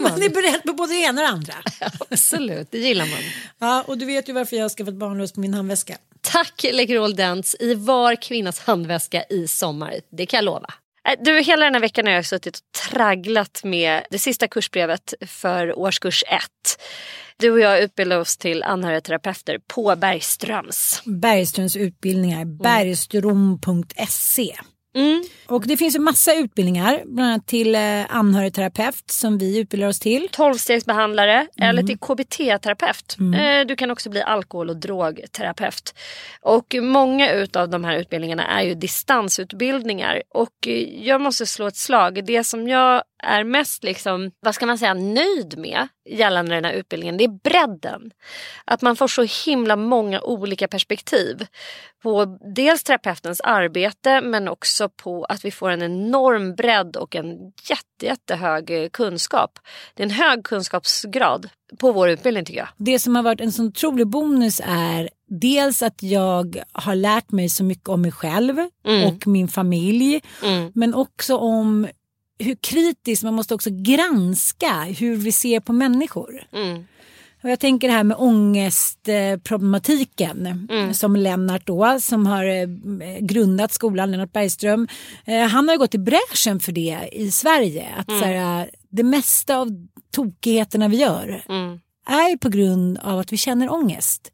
Man är beredd på både det ena och det andra. Absolut, det gillar man. Ja, och du vet ju varför jag har skaffat barnlös på min handväska. Tack Läkerol Dents i var kvinnas handväska i sommar. Det kan jag lova. Äh, Du, hela den här veckan har jag suttit och tragglat med det sista kursbrevet för årskurs 1. Du och jag utbildar oss till anhörigterapeuter på Bergströms. Bergströms utbildningar, bergstrom.se. Mm. Och det finns ju massa utbildningar, bland annat till eh, anhörigterapeut som vi utbildar oss till. Tolvstegsbehandlare eller till KBT-terapeut. Eh, Du kan också bli alkohol och drogterapeut. Och många utav de här utbildningarna är ju distansutbildningar. Och eh, jag måste slå ett slag. Det som jag är mest liksom, vad ska man säga, nöjd med gällande den här utbildningen, det är bredden. Att man får så himla många olika perspektiv på dels terapeutens arbete men också på att vi får en enorm bredd och en jätte, jättehög eh, kunskap. Det är en hög kunskapsgrad på vår utbildning tycker jag. Det som har varit en sån otrolig bonus är dels att jag har lärt mig så mycket om mig själv och min familj. Men också om hur kritiskt man måste också granska hur vi ser på människor. Och jag tänker det här med ångestproblematiken Mm. som Lennart då som har eh, grundat skolan, Lennart Bergström. Eh, han har gått i bräschen för det i Sverige. Att Mm. så här, det mesta av tokigheterna vi gör är på grund av att vi känner ångest.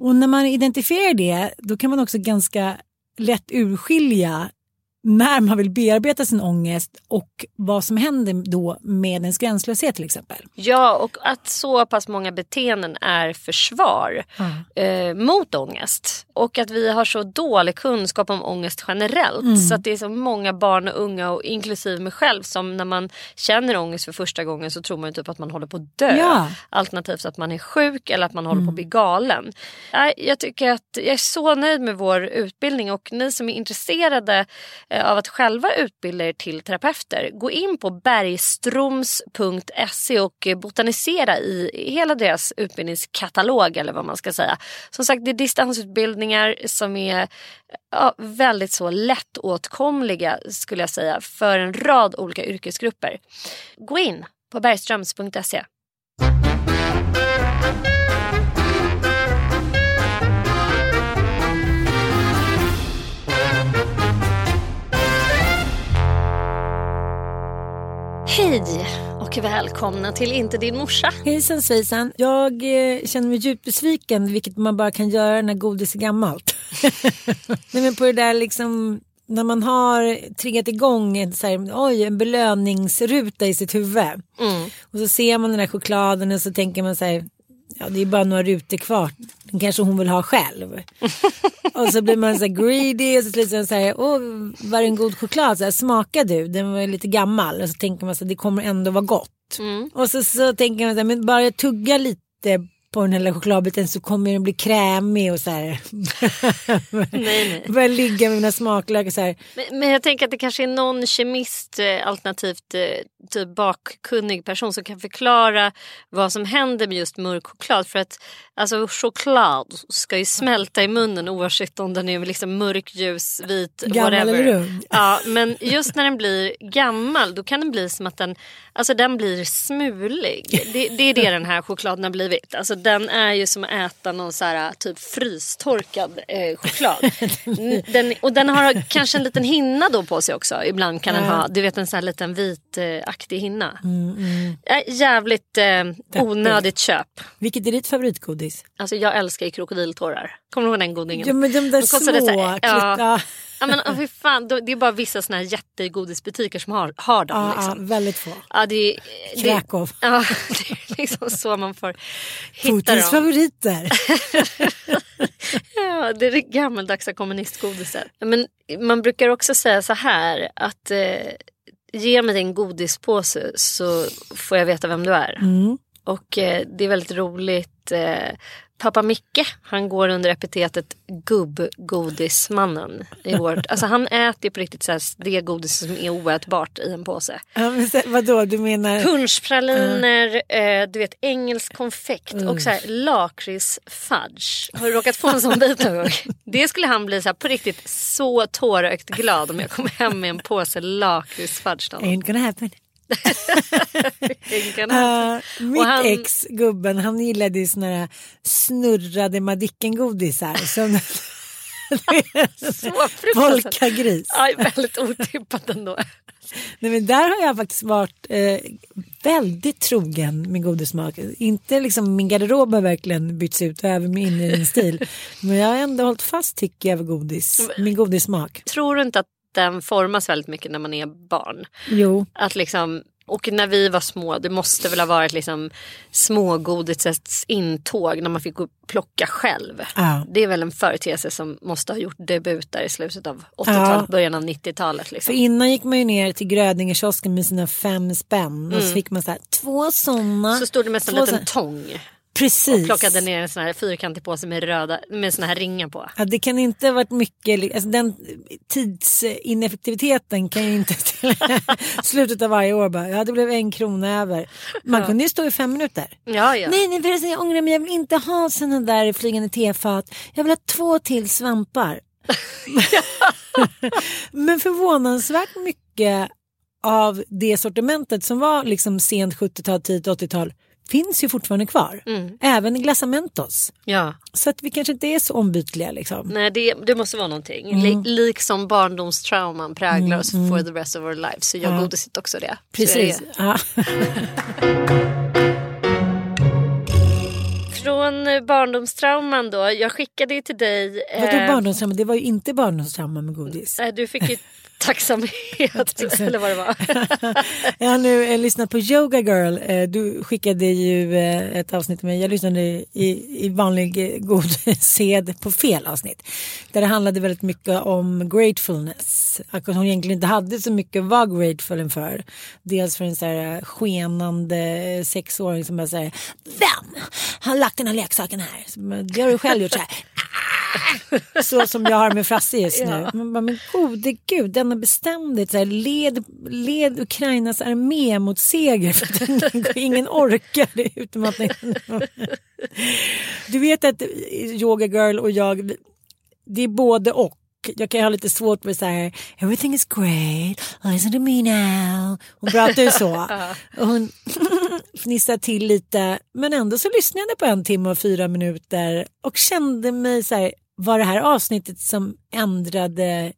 Och när man identifierar det då kan man också ganska lätt urskilja när man vill bearbeta sin ångest och vad som händer då med ens gränslöshet till exempel. Ja, och att så pass många beteenden är försvar eh, mot ångest. Och att vi har så dålig kunskap om ångest generellt. Mm. Så att det är så många barn och unga, och inklusive mig själv, som när man känner ångest för första gången så tror man ju typ att man håller på att dö. Ja. Mm. Alternativt att man är sjuk eller att man håller på att bli galen. Nej, Jag tycker att jag är så nöjd med vår utbildning och ni som är intresserade Eh, av att själva utbilda er till terapeuter, gå in på bergstroms.se och eh, botanisera i hela deras utbildningskatalog eller vad man ska säga. Som sagt, det är distansutbildningar som är eh, ja, väldigt så lättåtkomliga skulle jag säga för en rad olika yrkesgrupper. Gå in på bergströms.se. Hej och välkomna till Inte din morsa. Hejsan svejsan. Jag eh, känner mig djupt besviken, vilket man bara kan göra när godis är gammalt. Nej, men på det där liksom, när man har triggat igång en, så här, oj, en belöningsruta i sitt huvud. Och så ser man den där chokladen och så tänker man så här, ja det är bara några rutor kvar. Den kanske hon vill ha själv. och så blir man så här greedy och så slutar så här, åh var det en god choklad? Så här, Smaka du, den var lite gammal. Och så tänker man så här, det kommer ändå vara gott. Och så, så tänker man så här, men bara jag tuggar lite på den här chokladbiten så kommer den bli krämig och så här. Nej, nej. Börja ligga med mina smaklökar så här. Men, men jag tänker att det kanske är någon kemist eh, alternativt eh, typ bakkunnig person som kan förklara vad som händer med just mörk choklad. För att alltså, choklad ska ju smälta i munnen oavsett om den är liksom mörk, ljus, vit, Gammal whatever. eller rund. Ja, men just när den blir gammal då kan den bli som att den, alltså, den blir smulig. Det, det är det den här chokladen har blivit. Alltså, den är ju som att äta någon så här, typ frystorkad eh, choklad. N- den, och den har kanske en liten hinna då på sig också. Ibland kan den ha, du vet en sån här liten vitaktig hinna. Äh, jävligt eh, onödigt köp. Vilket är ditt favoritgodis? Alltså jag älskar ju krokodiltårar. Kommer du ihåg den godingen? Ja men de där De små. så här- ja. Ja. Men, fy fan, det är bara vissa såna här jättegodisbutiker som har, har dem. Ja, liksom. väldigt få. Ja, det, det, Krakow. ja, det är liksom så man får hitta Putins dem. favoriter. Ja, det är det gammaldags kommunistgodiset. Men man brukar också säga så här att eh, ge mig en godispåse så får jag veta vem du är. Mm. Och eh, det är väldigt roligt. Eh, Pappa Micke, han går under epitetet gubbgodismannen. I vårt, alltså han äter på riktigt så här, det godis som är oätbart i en påse. Ja, men så, vadå, du menar? Punschpraliner, eh, du vet engelsk konfekt och så här lakritsfudge. Har du råkat få en sån bit någon gång? Det skulle han bli så här, på riktigt så tårögt glad om jag kom hem med en påse lakritsfudge. Ain't gonna happen. Uh, mitt han- ex, gubben, han gillade ju såna här snurrade Madicken-godisar. Som Så. Polkagris. Ja, väldigt otippat ändå. Nej, men där har jag faktiskt varit eh, väldigt trogen med godissmak. Inte liksom min garderob har verkligen bytts ut och även min inredningsstil. men jag har ändå hållit fast tycker jag vid godis, min godissmak. Tror du inte att den formas väldigt mycket när man är barn? Jo, Att liksom, och när vi var små, det måste väl ha varit liksom smågodisets intåg när man fick plocka själv. Ja. Det är väl en företeelse som måste ha gjort debut där i slutet av 80-talet, Ja. början av 90-talet. för Liksom. innan gick man ju ner till Grödingekiosken med sina fem spänn och så fick man så här, två sådana. Mm. Så stod det med en liten tång Precis. och plockade ner en sån här fyrkantig påse med, röda, med såna här ringar på. Ja, det kan inte ha varit mycket, alltså den tidsineffektiviteten kan ju inte till slutet av varje år bara, ja det blev en krona över. Man kunde ju stå i fem minuter. Ja, ja. Nej, nej förresten jag ångrar mig, jag vill inte ha sådana där flygande tefat. Jag vill ha två till svampar. Men förvånansvärt mycket av det sortimentet som var liksom sent 70-tal, tidigt 80-tal finns ju fortfarande kvar. Mm. Även Glassamentos. Ja. Så att vi kanske inte är så ombytliga liksom. Nej, det, det måste vara någonting. Mm. Li, liksom barndomstrauman präglar oss for the rest of our lives. Så gör Ja. godiset också det. Precis. det. Från eh, barndomstrauman då. Jag skickade ju till dig. Vadå eh, barndomstrauma? Det var ju inte barndomstrauma med godis. nej, Du fick ju tacksamhet. eller vad det var. Jag har nu eh, lyssnat på Yoga Girl. Eh, du skickade ju eh, ett avsnitt till mig. Jag lyssnade i, i vanlig eh, god sed på fel avsnitt. Där det handlade väldigt mycket om gratefulness. Att hon egentligen inte hade så mycket att vara grateful inför. Dels för en så här eh, skenande sexåring som bara säger Vem har lagt den här leksaken här? Det har du själv gjort så här. Så som jag har med Frasse just nu. Ja. Man bara, men gode gud, denna beständigt så här, led, led Ukrainas armé mot seger för att ingen, ingen orkar att Du vet att Yoga Girl och jag, det är både och. Jag kan ha lite svårt med så här, everything is great, listen to me now. Hon pratar ju så. Och hon fnissar till lite. Men ändå så lyssnade jag på en timme och fyra minuter och kände mig så här, var det här avsnittet som ändrade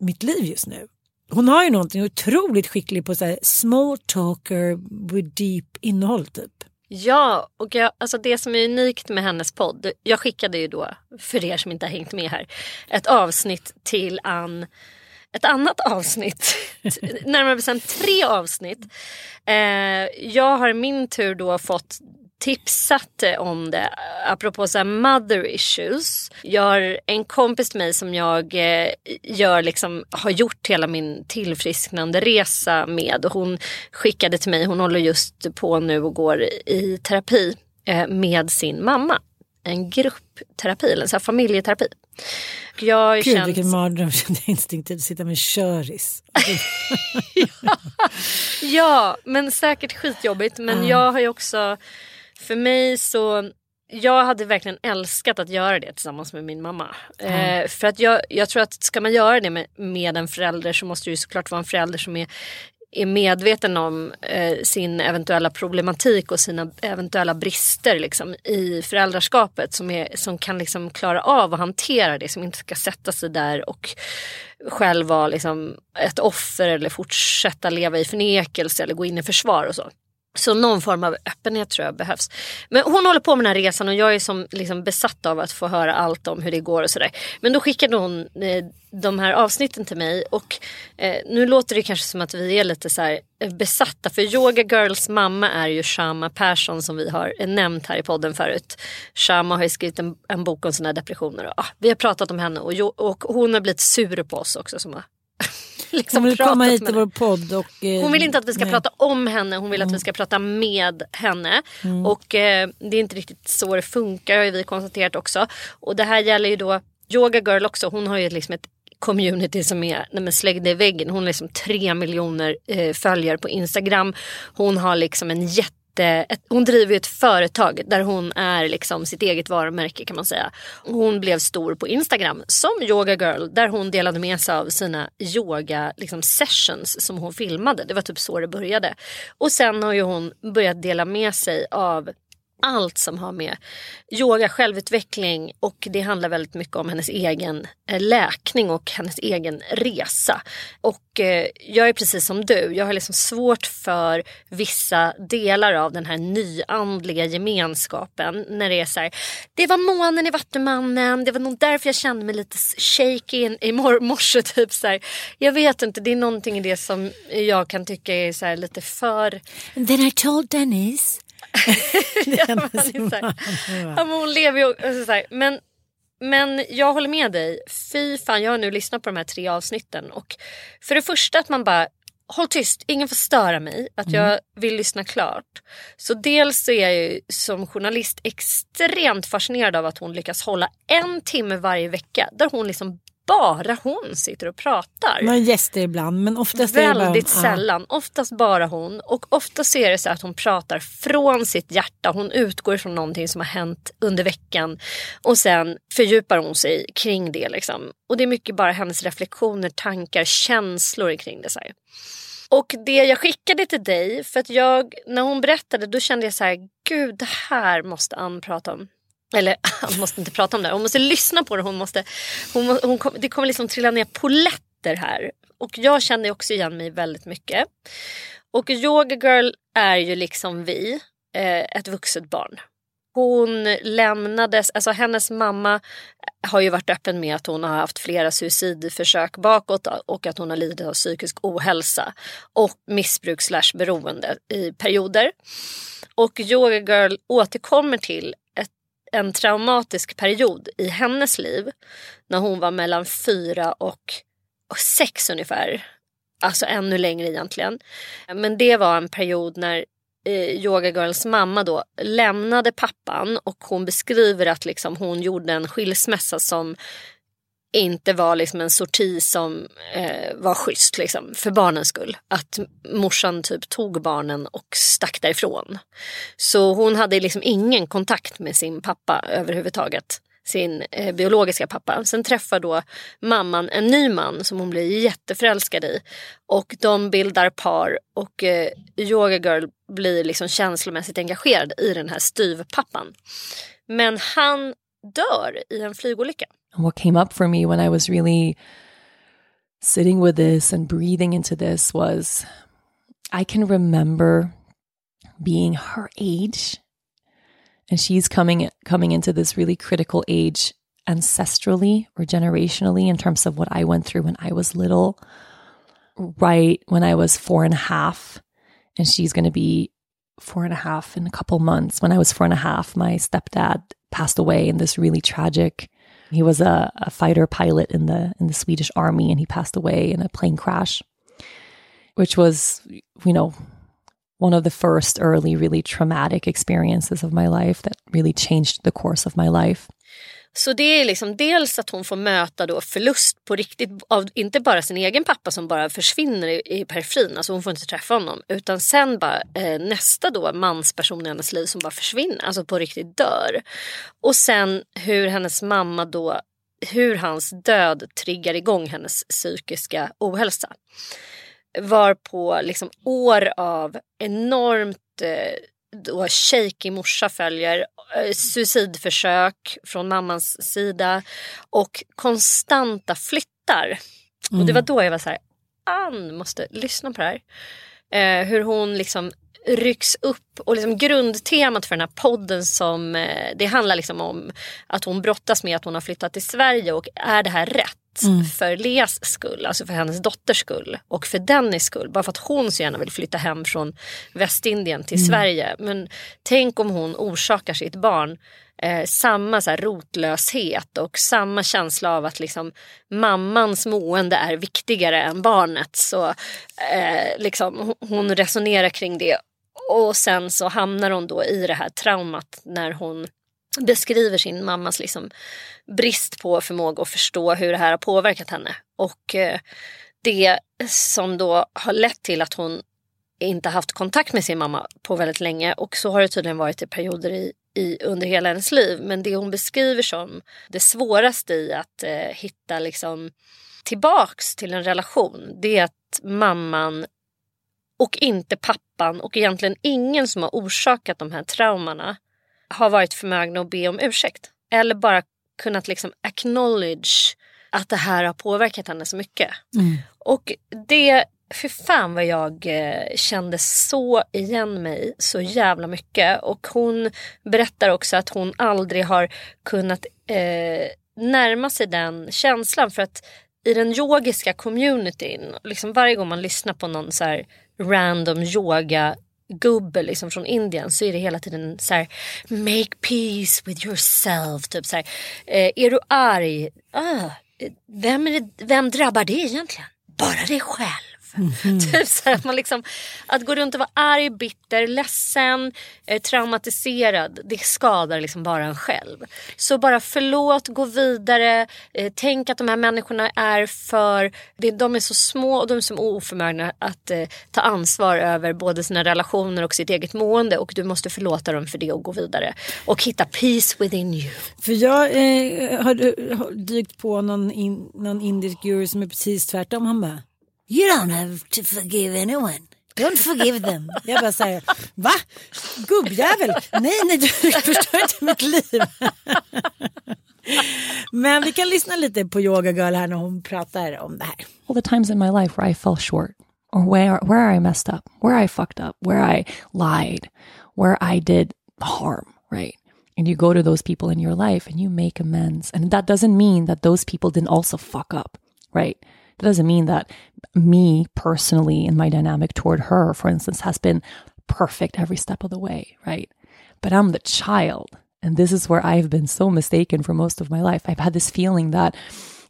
mitt liv just nu? Hon har ju någonting otroligt skicklig på så här, small talker with deep innehåll typ. Ja, och jag, alltså det som är unikt med hennes podd. Jag skickade ju då, för er som inte har hängt med här, ett avsnitt till Ann. Ett annat avsnitt, närmare bestämt tre avsnitt. Eh, jag har i min tur då fått tipsat eh, om det apropå så här mother issues. Jag har en kompis till mig som jag eh, gör liksom, har gjort hela min tillfrisknande resa med och hon skickade till mig, hon håller just på nu och går i terapi eh, med sin mamma. En gruppterapi, eller så familjeterapi. Jag Gud känt- vilken mardröm kände jag instinktivt att sitta med köris. Ja, men säkert skitjobbigt. Men jag har ju också, för mig så, jag hade verkligen älskat att göra det tillsammans med min mamma. Eh, för att jag, jag tror att ska man göra det med, med en förälder så måste det ju såklart vara en förälder som är är medveten om eh, sin eventuella problematik och sina eventuella brister liksom, i föräldraskapet som, är, som kan liksom klara av att hantera det, som inte ska sätta sig där och själv vara liksom, ett offer eller fortsätta leva i förnekelse eller gå in i försvar och så. Så någon form av öppenhet tror jag behövs. Men hon håller på med den här resan och jag är som liksom besatt av att få höra allt om hur det går och sådär. Men då skickade hon eh, de här avsnitten till mig och eh, nu låter det kanske som att vi är lite så här eh, besatta för Yoga Girls mamma är ju Shama Persson som vi har eh, nämnt här i podden förut. Shama har ju skrivit en, en bok om sådana här depressioner och ah, vi har pratat om henne och, och hon har blivit sur på oss också som har liksom Hon vill komma hit till vår podd och... eh, Hon vill inte att vi ska nej. prata om henne, hon vill att vi ska prata med henne. Och eh, det är inte riktigt så det funkar har vi konstaterat också. Och det här gäller ju då Yoga Girl också, hon har ju liksom ett community som är nej men släggde i väggen. Hon har liksom tre miljoner eh, följare på Instagram. Hon har liksom en jätte Eh, ett, hon driver ju ett företag där hon är liksom sitt eget varumärke kan man säga. Hon blev stor på Instagram som Yoga Girl där hon delade med sig av sina yoga liksom, sessions som hon filmade. Det var typ så det började. Och sen har ju hon börjat dela med sig av allt som har med yoga, självutveckling och det handlar väldigt mycket om hennes egen eh, läkning och hennes egen resa. Och eh, jag är precis som du, jag har liksom svårt för vissa delar av den här nyandliga gemenskapen när det är så här, det var månen i Vattumannen, det var nog därför jag kände mig lite shaky i, i mor- morse. Typ så här. Jag vet inte, det är någonting i det som jag kan tycka är så här lite för And then I told Dennis. Det är. Ja, men hon lever ju alltså så här. Men, men jag håller med dig. Fy fan, jag har nu lyssnat på de här tre avsnitten. Och för det första att man bara Håll tyst, ingen får störa mig. Att jag vill lyssna klart. Så dels är jag ju som journalist extremt fascinerad av att hon lyckas hålla en timme varje vecka. Där hon liksom bara hon sitter och pratar. Man gäster ibland men oftast är det bara... Väldigt ja. sällan, oftast bara hon. Och ofta så är det så att hon pratar från sitt hjärta. Hon utgår från någonting som har hänt under veckan. Och sen fördjupar hon sig kring det. Liksom. Och det är mycket bara hennes reflektioner, tankar, känslor kring det. Så här. Och det jag skickade till dig, för att jag, när hon berättade då kände jag så här, gud det här måste Ann prata om. Eller hon måste inte prata om det, hon måste lyssna på det. Hon måste, hon, hon kom, det kommer liksom trilla ner poletter här. Och jag känner också igen mig väldigt mycket. Och Yoga Girl är ju liksom vi, eh, ett vuxet barn. Hon lämnades, alltså hennes mamma har ju varit öppen med att hon har haft flera suicidförsök bakåt och att hon har lidit av psykisk ohälsa och missbruk slash beroende i perioder. Och Yoga Girl återkommer till en traumatisk period i hennes liv när hon var mellan fyra och, och sex ungefär. Alltså ännu längre egentligen. Men det var en period när eh, Yoga Girls mamma då lämnade pappan och hon beskriver att liksom hon gjorde en skilsmässa som inte var liksom en sorti som eh, var schysst liksom, för barnens skull. Att morsan typ tog barnen och stack därifrån. Så hon hade liksom ingen kontakt med sin pappa överhuvudtaget sin eh, biologiska pappa. Sen träffar då mamman en ny man som hon blir jätteförälskad i. Och de bildar par och eh, Yoga Girl blir liksom känslomässigt engagerad i den här styvpappan. Men han dör i en flygolycka. And what came up for me when I was really sitting with this and breathing into this was I can remember being her age and she's coming coming into this really critical age ancestrally or generationally in terms of what I went through when I was little, right when I was four and a half, and she's going to be four and a half in a couple months. When I was four and a half, my stepdad passed away in this really tragic. He was a, a fighter pilot in the in the Swedish army, and he passed away in a plane crash, which was, you know, one of the first early, really traumatic experiences of my life that really changed the course of my life. Så det är liksom dels att hon får möta då förlust på riktigt av inte bara sin egen pappa som bara försvinner i, i periferin, alltså hon får inte träffa honom. Utan sen bara eh, nästa då mansperson i hennes liv som bara försvinner, alltså på riktigt dör. Och sen hur hennes mamma då, hur hans död triggar igång hennes psykiska ohälsa var på liksom år av enormt eh, då shaky morsa följer, eh, suicidförsök från mammans sida och konstanta flyttar. Mm. Och det var då jag var så här, Ann måste lyssna på det här. Eh, hur hon liksom rycks upp och liksom grundtemat för den här podden som eh, det handlar liksom om att hon brottas med att hon har flyttat till Sverige och är det här rätt? Mm. för Leas skull, alltså för hennes dotters skull och för Dennys skull. Bara för att hon så gärna vill flytta hem från Västindien till mm. Sverige. Men tänk om hon orsakar sitt barn eh, samma så här, rotlöshet och samma känsla av att liksom, mammans mående är viktigare än barnet. Så eh, liksom, hon resonerar kring det och sen så hamnar hon då i det här traumat när hon beskriver sin mammas liksom brist på förmåga att förstå hur det här har påverkat henne. Och eh, det som då har lett till att hon inte haft kontakt med sin mamma på väldigt länge och så har det tydligen varit i perioder i, i under hela hennes liv. Men det hon beskriver som det svåraste i att eh, hitta liksom tillbaks till en relation det är att mamman och inte pappan och egentligen ingen som har orsakat de här traumorna har varit förmögna att be om ursäkt. Eller bara kunnat liksom acknowledge att det här har påverkat henne så mycket. Mm. Och det, för fan vad jag eh, kände så igen mig så jävla mycket. Och hon berättar också att hon aldrig har kunnat eh, närma sig den känslan. För att i den yogiska communityn, liksom varje gång man lyssnar på någon så random yoga gubbe liksom från Indien så är det hela tiden så här make peace with yourself. Typ så här, eh, är du arg? Ah, vem, är det, vem drabbar det egentligen? Bara dig själv. Mm. typ så att, man liksom, att gå runt och vara arg, bitter, ledsen, eh, traumatiserad. Det skadar liksom bara en själv. Så bara förlåt, gå vidare. Eh, tänk att de här människorna är för... De är så små och de är så oförmögna att eh, ta ansvar över både sina relationer och sitt eget mående. Och du måste förlåta dem för det och gå vidare. Och hitta peace within you. För jag eh, har, har dykt på någon, in, någon indisk guru som är precis tvärtom. Han bara You don't have to forgive anyone. Don't forgive them. Jag bara säger, va? Gubbjävel? Nej, nej, du förstör inte mitt liv. Men vi kan lyssna lite på Yoga Girl här när hon pratar om det här. All the times in my life where I fell short or where where I messed up, where I fucked up, where I lied, where I did harm, right? And you go to those people in your life and you make amends. And that doesn't mean that those people didn't also fuck up, right? That doesn't mean that me personally in my dynamic toward her, for instance, has been perfect every step of the way, right? But I'm the child. And this is where I've been so mistaken for most of my life. I've had this feeling that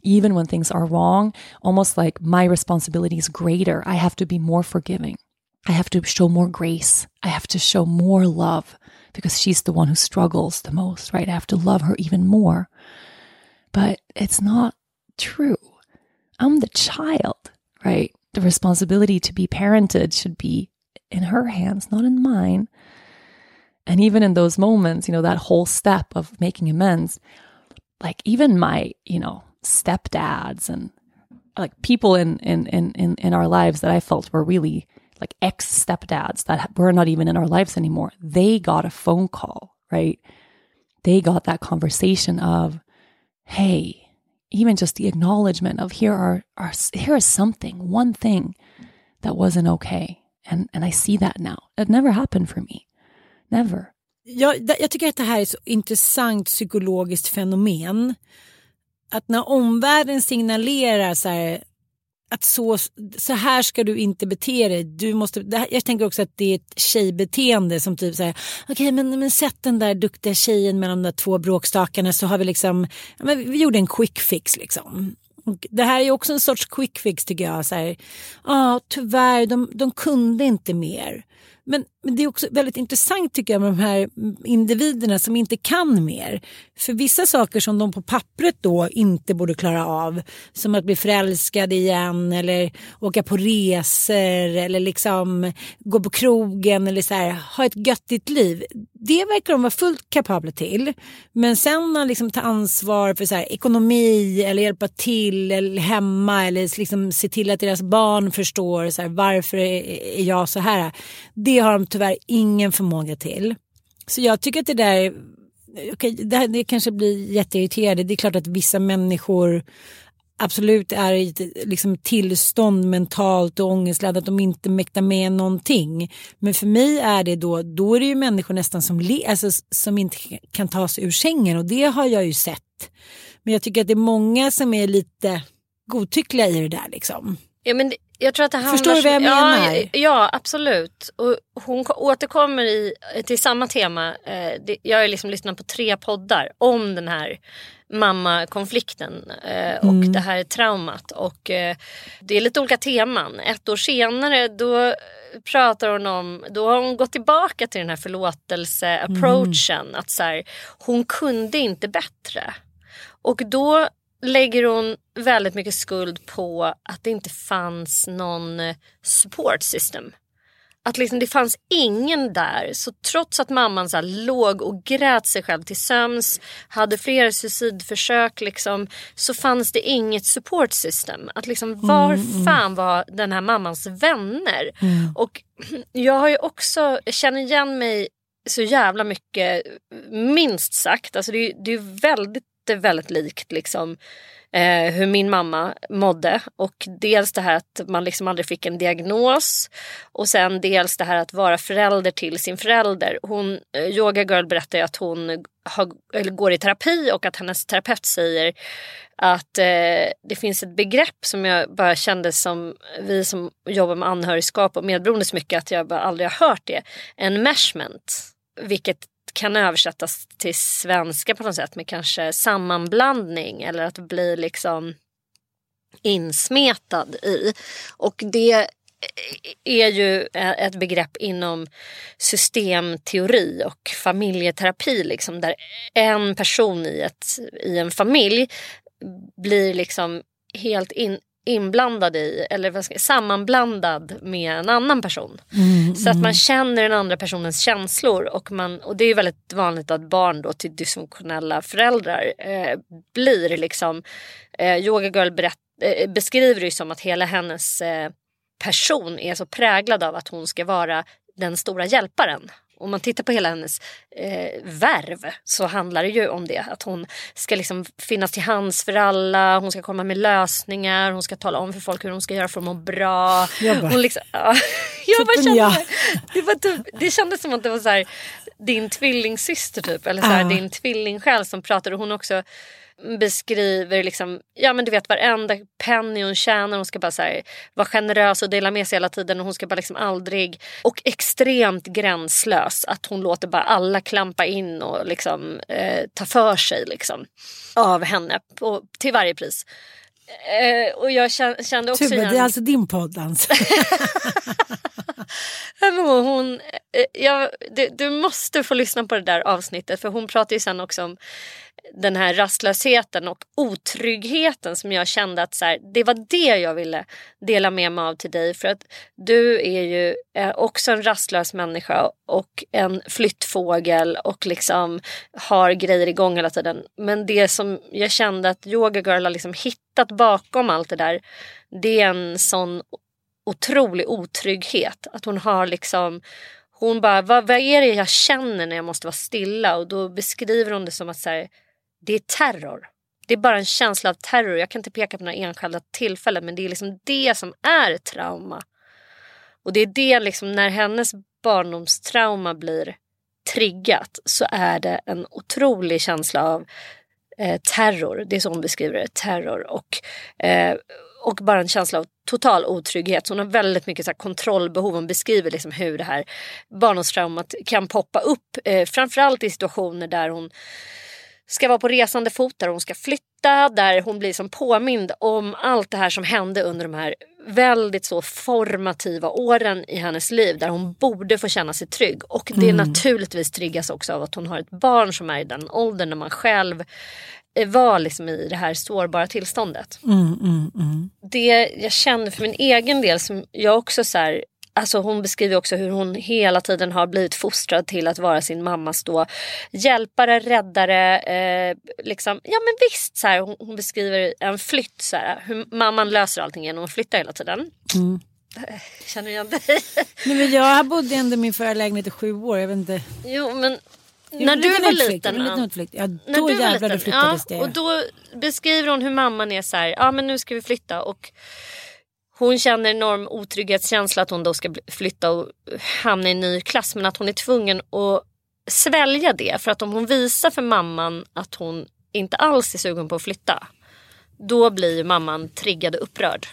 even when things are wrong, almost like my responsibility is greater. I have to be more forgiving. I have to show more grace. I have to show more love because she's the one who struggles the most, right? I have to love her even more. But it's not true. I'm the child, right? The responsibility to be parented should be in her hands, not in mine. And even in those moments, you know, that whole step of making amends, like even my, you know, stepdads and like people in in in in, our lives that I felt were really like ex stepdads that were not even in our lives anymore. They got a phone call, right? They got that conversation of, hey, even just the acknowledgement of here are, are here is something, one thing that wasn't okay. And and I see that now. It never happened for me. Never. Jag, jag tycker att det här är så intressant psykologiskt fenomen. Att när omvärlden signalerar så här, att så, så här ska du inte bete dig. Du måste, här, jag tänker också att det är ett tjejbeteende som typ säger okej okay, men, men sätt den där duktiga tjejen med de där två bråkstakarna så har vi liksom, ja, men vi gjorde en quick fix liksom. Och det här är också en sorts quick fix tycker jag. Ja, ah, tyvärr, de, de kunde inte mer. Men, men det är också väldigt intressant tycker jag med de här individerna som inte kan mer. För vissa saker som de på pappret då inte borde klara av, som att bli förälskad igen eller åka på resor eller liksom gå på krogen eller så här, ha ett göttigt liv. Det verkar de vara fullt kapabla till. Men sen att liksom ta ansvar för så här, ekonomi eller hjälpa till eller hemma eller liksom se till att deras barn förstår så här, varför är jag så här. Det har de tyvärr ingen förmåga till. Så jag tycker att det där, okay, det, här, det kanske blir jätteirriterande. Det är klart att vissa människor absolut är i ett liksom, tillstånd mentalt och ångestladdat att de inte mäktar med någonting. Men för mig är det då, då är det ju människor nästan som, le, alltså, som inte kan ta sig ur sängen och det har jag ju sett. Men jag tycker att det är många som är lite godtyckliga i det där liksom. Ja, men det, jag tror att det Förstår du vad jag menar? Ja, ja, absolut. Och hon återkommer i, till samma tema. Eh, jag har liksom lyssnat på tre poddar om den här mammakonflikten eh, och mm. det här traumat. Och eh, det är lite olika teman. Ett år senare då pratar hon om, då har hon gått tillbaka till den här förlåtelse-approachen. Mm. Att så här, hon kunde inte bättre. Och då lägger hon väldigt mycket skuld på att det inte fanns någon eh, support system. Att liksom det fanns ingen där. Så trots att mamman så låg och grät sig själv till sömns, hade flera suicidförsök, liksom, så fanns det inget support system. Att liksom, var mm, fan var den här mammans vänner? Mm. Och jag har ju också, jag känner igen mig så jävla mycket, minst sagt. Alltså det, det är väldigt väldigt likt liksom, eh, hur min mamma mådde. Och dels det här att man liksom aldrig fick en diagnos och sen dels det här att vara förälder till sin förälder. Hon, eh, Yoga Girl berättar ju att hon har, eller går i terapi och att hennes terapeut säger att eh, det finns ett begrepp som jag bara kände som vi som jobbar med anhörigskap och medberoende så mycket att jag bara aldrig har hört det. En meshment Vilket kan översättas till svenska på något sätt med kanske sammanblandning eller att bli liksom insmetad i. Och det är ju ett begrepp inom systemteori och familjeterapi liksom där en person i, ett, i en familj blir liksom helt in, inblandad i eller ska, sammanblandad med en annan person. Mm, så att man känner den andra personens känslor och, man, och det är väldigt vanligt att barn då till dysfunktionella föräldrar eh, blir liksom, eh, Yoga Girl berätt, eh, beskriver det som att hela hennes eh, person är så präglad av att hon ska vara den stora hjälparen. Om man tittar på hela hennes eh, värv så handlar det ju om det. Att hon ska liksom finnas till hands för alla, hon ska komma med lösningar, hon ska tala om för folk hur de ska göra för att må bra. Jag bara, hon liksom, ja, jag bara kände, ja. det, var typ, det kändes som att det var så här, din tvillingsyster typ. Eller så här, Ja. din tvillingsjäl som pratade. Hon också beskriver liksom, ja men du vet varenda penny hon tjänar. Hon ska bara så här, vara generös och dela med sig hela tiden. Och hon ska bara liksom aldrig, och extremt gränslös. Att hon låter bara alla klampa in och liksom eh, ta för sig liksom. Av henne på, till varje pris. Eh, och jag kän- kände också igen... det är alltså din podd alltså. Hon, eh, eh, ja, du, du måste få lyssna på det där avsnittet för hon pratar ju sen också om den här rastlösheten och otryggheten som jag kände att så här, det var det jag ville dela med mig av till dig för att du är ju eh, också en rastlös människa och en flyttfågel och liksom har grejer igång hela tiden. Men det som jag kände att Yoga Girl har liksom hittat bakom allt det där det är en sån otrolig otrygghet. Att hon har liksom hon bara, vad, vad är det jag känner när jag måste vara stilla? Och då beskriver hon det som att så här, det är terror. Det är bara en känsla av terror. Jag kan inte peka på några enskilda tillfällen men det är liksom det som är trauma. Och det är det liksom när hennes barndomstrauma blir triggat så är det en otrolig känsla av eh, terror. Det är så hon beskriver det, terror. Och, eh, och bara en känsla av total otrygghet. Så hon har väldigt mycket så kontrollbehov. Hon beskriver liksom hur det här barndomstraumat kan poppa upp. Eh, framförallt i situationer där hon ska vara på resande fot, där hon ska flytta, där hon blir som påmind om allt det här som hände under de här väldigt så formativa åren i hennes liv där hon borde få känna sig trygg. Och det naturligtvis triggas också av att hon har ett barn som är i den åldern när man själv var liksom i det här sårbara tillståndet. Det jag känner för min egen del som jag också så här, Alltså hon beskriver också hur hon hela tiden har blivit fostrad till att vara sin mammas då hjälpare, räddare. Eh, liksom. Ja men visst, så här, hon, hon beskriver en flytt. Så här, hur mamman löser allting genom att flytta hela tiden. Eh, Känner du igen dig? Nej, men jag bodde ändå i min förra lägenhet i sju år. Jag vet inte. Jo men när det du var utflykt, liten. det en liten utflykt. Ja, När då du jävlar liten, flyttades ja, det. Och då beskriver hon hur mamman är så här, ja men nu ska vi flytta och hon känner enorm otrygghetskänsla att hon då ska flytta och hamna i en ny klass men att hon är tvungen att svälja det för att om hon visar för mamman att hon inte alls är sugen på att flytta då blir mamman triggad och upprörd.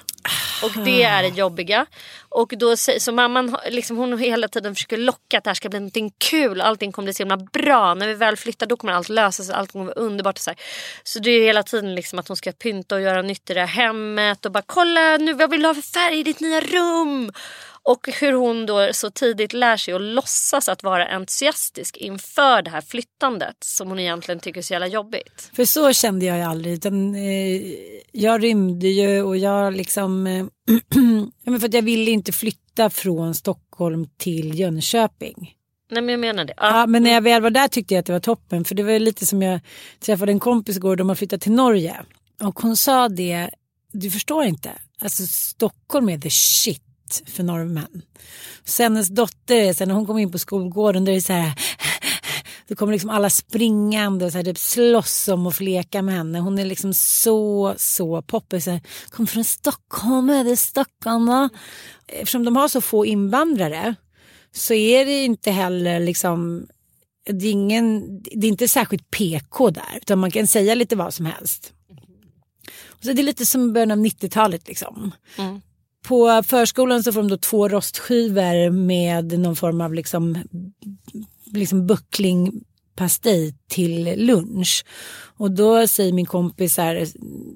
Och det är det jobbiga. Och då, så mamman liksom, hon hela tiden försöker locka att det här ska bli någonting kul. Allting kommer bli så himla bra. När vi väl flyttar då kommer allt lösa sig. Allt kommer vara underbart. Så, här. så det är hela tiden liksom att hon ska pynta och göra nytt i det här hemmet. Och bara kolla nu vad vill du ha för färg i ditt nya rum? Och hur hon då så tidigt lär sig att låtsas att vara entusiastisk inför det här flyttandet som hon egentligen tycker är så jävla jobbigt. För så kände jag ju aldrig. Utan, eh, jag rymde ju och jag liksom... Eh, ja, för att jag ville inte flytta från Stockholm till Jönköping. Nej men jag menar det. Ja, men när jag väl var där tyckte jag att det var toppen. För det var lite som jag träffade en kompis igår. De har flyttat till Norge. Och hon sa det. Du förstår inte. Alltså Stockholm är the shit för norrmän. Sen hennes dotter, sen när hon kom in på skolgården. då är det så här. Då kommer liksom alla springande och så här, typ slåss om att få leka med henne. Hon är liksom så, så poppis. Kommer Kom från Stockholm, är det Stockholm va? Eftersom de har så få invandrare så är det inte heller liksom det är, ingen, det är inte särskilt PK där utan man kan säga lite vad som helst. Så det är lite som början av 90-talet liksom. Mm. På förskolan så får de då två rostskivor med någon form av liksom, liksom bucklingpastej till lunch. Och då säger min kompis så här,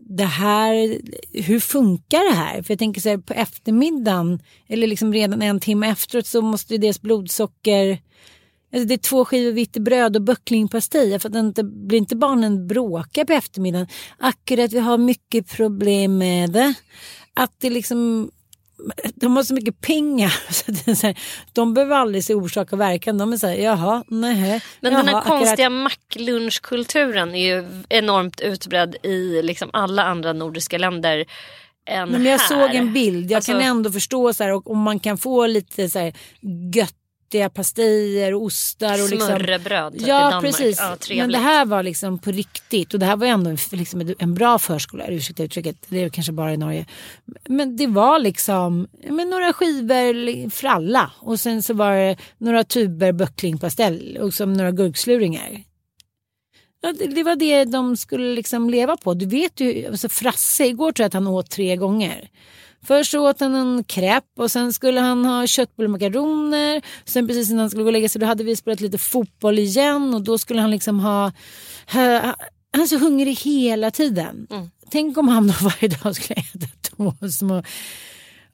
det här, hur funkar det här? För jag tänker så här, på eftermiddagen eller liksom redan en timme efteråt så måste ju deras blodsocker Alltså det är två skivor vitt bröd och böcklingpastej. För att inte, blir inte barnen bråka på eftermiddagen? Akkurat, vi har mycket problem med det. Att det liksom... De har så mycket pengar. Så det är så här, de behöver aldrig se orsak och verkan. De är så här, jaha, nej. Men jaha, den här akkurat. konstiga macklunchkulturen är ju enormt utbredd i liksom alla andra nordiska länder. än Men jag här. såg en bild. Jag Alltså- kan ändå förstå så här, och, om man kan få lite så här göttiga pastejer och ostar. Och liksom, Smörrebröd i Ja Danmark. precis. Ja, Men det här var liksom på riktigt. Och det här var ändå en- liksom en bra förskola. Ursäkta uttrycket. Det är kanske bara i Norge. Men det var liksom men några skivor för alla. Och sen så var det några tuber böcklingpastell. Och som några gurksluringar. Ja, det, det var det de skulle liksom leva på. Du vet ju, alltså Frasse, igår tror jag att han åt tre gånger. Först så åt han en crepe och sen skulle han ha köttbullar och makaroner. Sen precis innan han skulle gå och lägga sig då hade vi spelat lite fotboll igen och då skulle han liksom ha... ha han är så hungrig hela tiden. Tänk om han då varje dag skulle äta två små...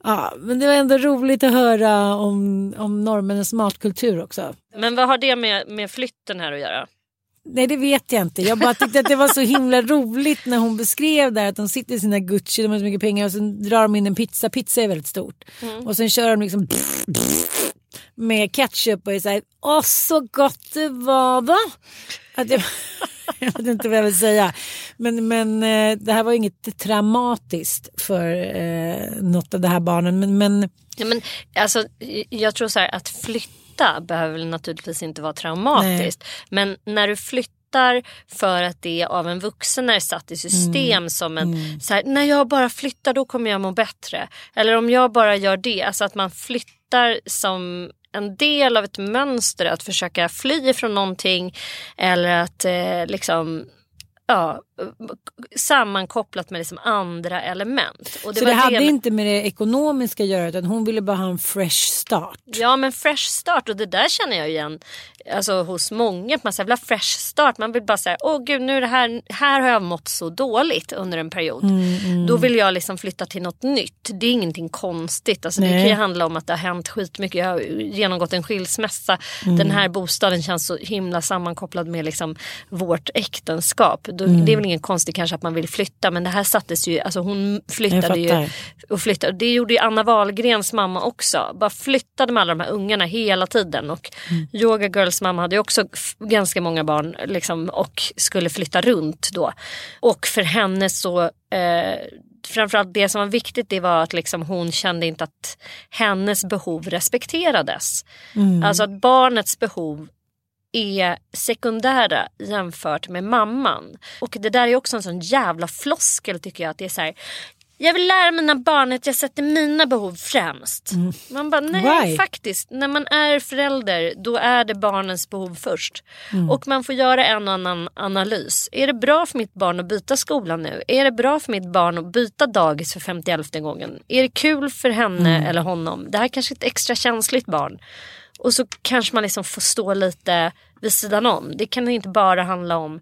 Ja, men det var ändå roligt att höra om, om norrmännens matkultur också. Men vad har det med, med flytten här att göra? Nej det vet jag inte. Jag bara tyckte att det var så himla roligt när hon beskrev där att de sitter i sina Gucci, de har så mycket pengar och sen drar de in en pizza. Pizza är väldigt stort. Och sen kör de liksom med ketchup och är såhär, åh så gott det var va? Att jag, jag vet inte vad jag vill säga. Men, men eh, det här var inget traumatiskt för eh, något av de här barnen. Men, men Ja, men, alltså, jag tror så här att flytta behöver väl naturligtvis inte vara traumatiskt. Men när du flyttar för att det av en vuxen är satt i system Mm. som en, så här, när jag bara flyttar då kommer jag må bättre. Eller om jag bara gör det, alltså att man flyttar som en del av ett mönster att försöka fly från någonting eller att eh, liksom ja, sammankopplat med liksom andra element. Och så var det hade med- inte med det ekonomiska att göra utan hon ville bara ha en fresh start. Ja men fresh start och det där känner jag igen alltså, hos många. Att man säger, fresh start. Man vill bara säga åh gud nu det här, här har jag mått så dåligt under en period. Mm, Då vill jag liksom flytta till något nytt. Det är ingenting konstigt. Alltså, det kan ju handla om att det har hänt skitmycket. Jag har genomgått en skilsmässa. Mm. Den här bostaden känns så himla sammankopplad med liksom vårt äktenskap. Då, Mm. Det är väl ingen konstigt kanske att man vill flytta men det här sattes ju, alltså hon flyttade ju och flyttade. Det gjorde ju Anna Wahlgrens mamma också. Bara flyttade med alla de här ungarna hela tiden. Och Yoga Girls mamma hade också ganska många barn liksom, och skulle flytta runt då. Och för henne så eh, Framförallt det som var viktigt det var att liksom hon kände inte att hennes behov respekterades. Alltså att barnets behov är sekundära jämfört med mamman. Och det där är också en sån jävla floskel tycker jag. Att det är så här, jag vill lära mina barn att jag sätter mina behov främst. Man bara, nej Why? faktiskt. När man är förälder då är det barnens behov först. Och man får göra en annan analys. Är det bra för mitt barn att byta skola nu? Är det bra för mitt barn att byta dagis för 51 gången? Är det kul för henne eller honom? Det här är kanske är ett extra känsligt barn. Och så kanske man liksom får stå lite vid sidan om. Det kan inte bara handla om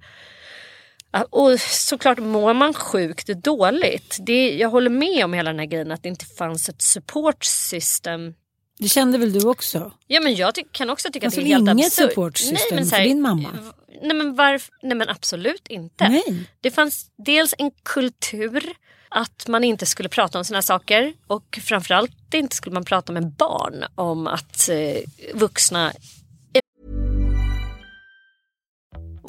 Och såklart mår man sjukt dåligt. Det, jag håller med om hela den här grejen att det inte fanns ett support system. Det kände väl du också? Ja men jag kan också tycka Alltså, att det är helt inget absurt. support system men så för din mamma? Nej men, varf, nej men absolut inte. Nej. Det fanns dels en kultur att man inte skulle prata om här saker och framförallt inte skulle man prata med barn om att eh, vuxna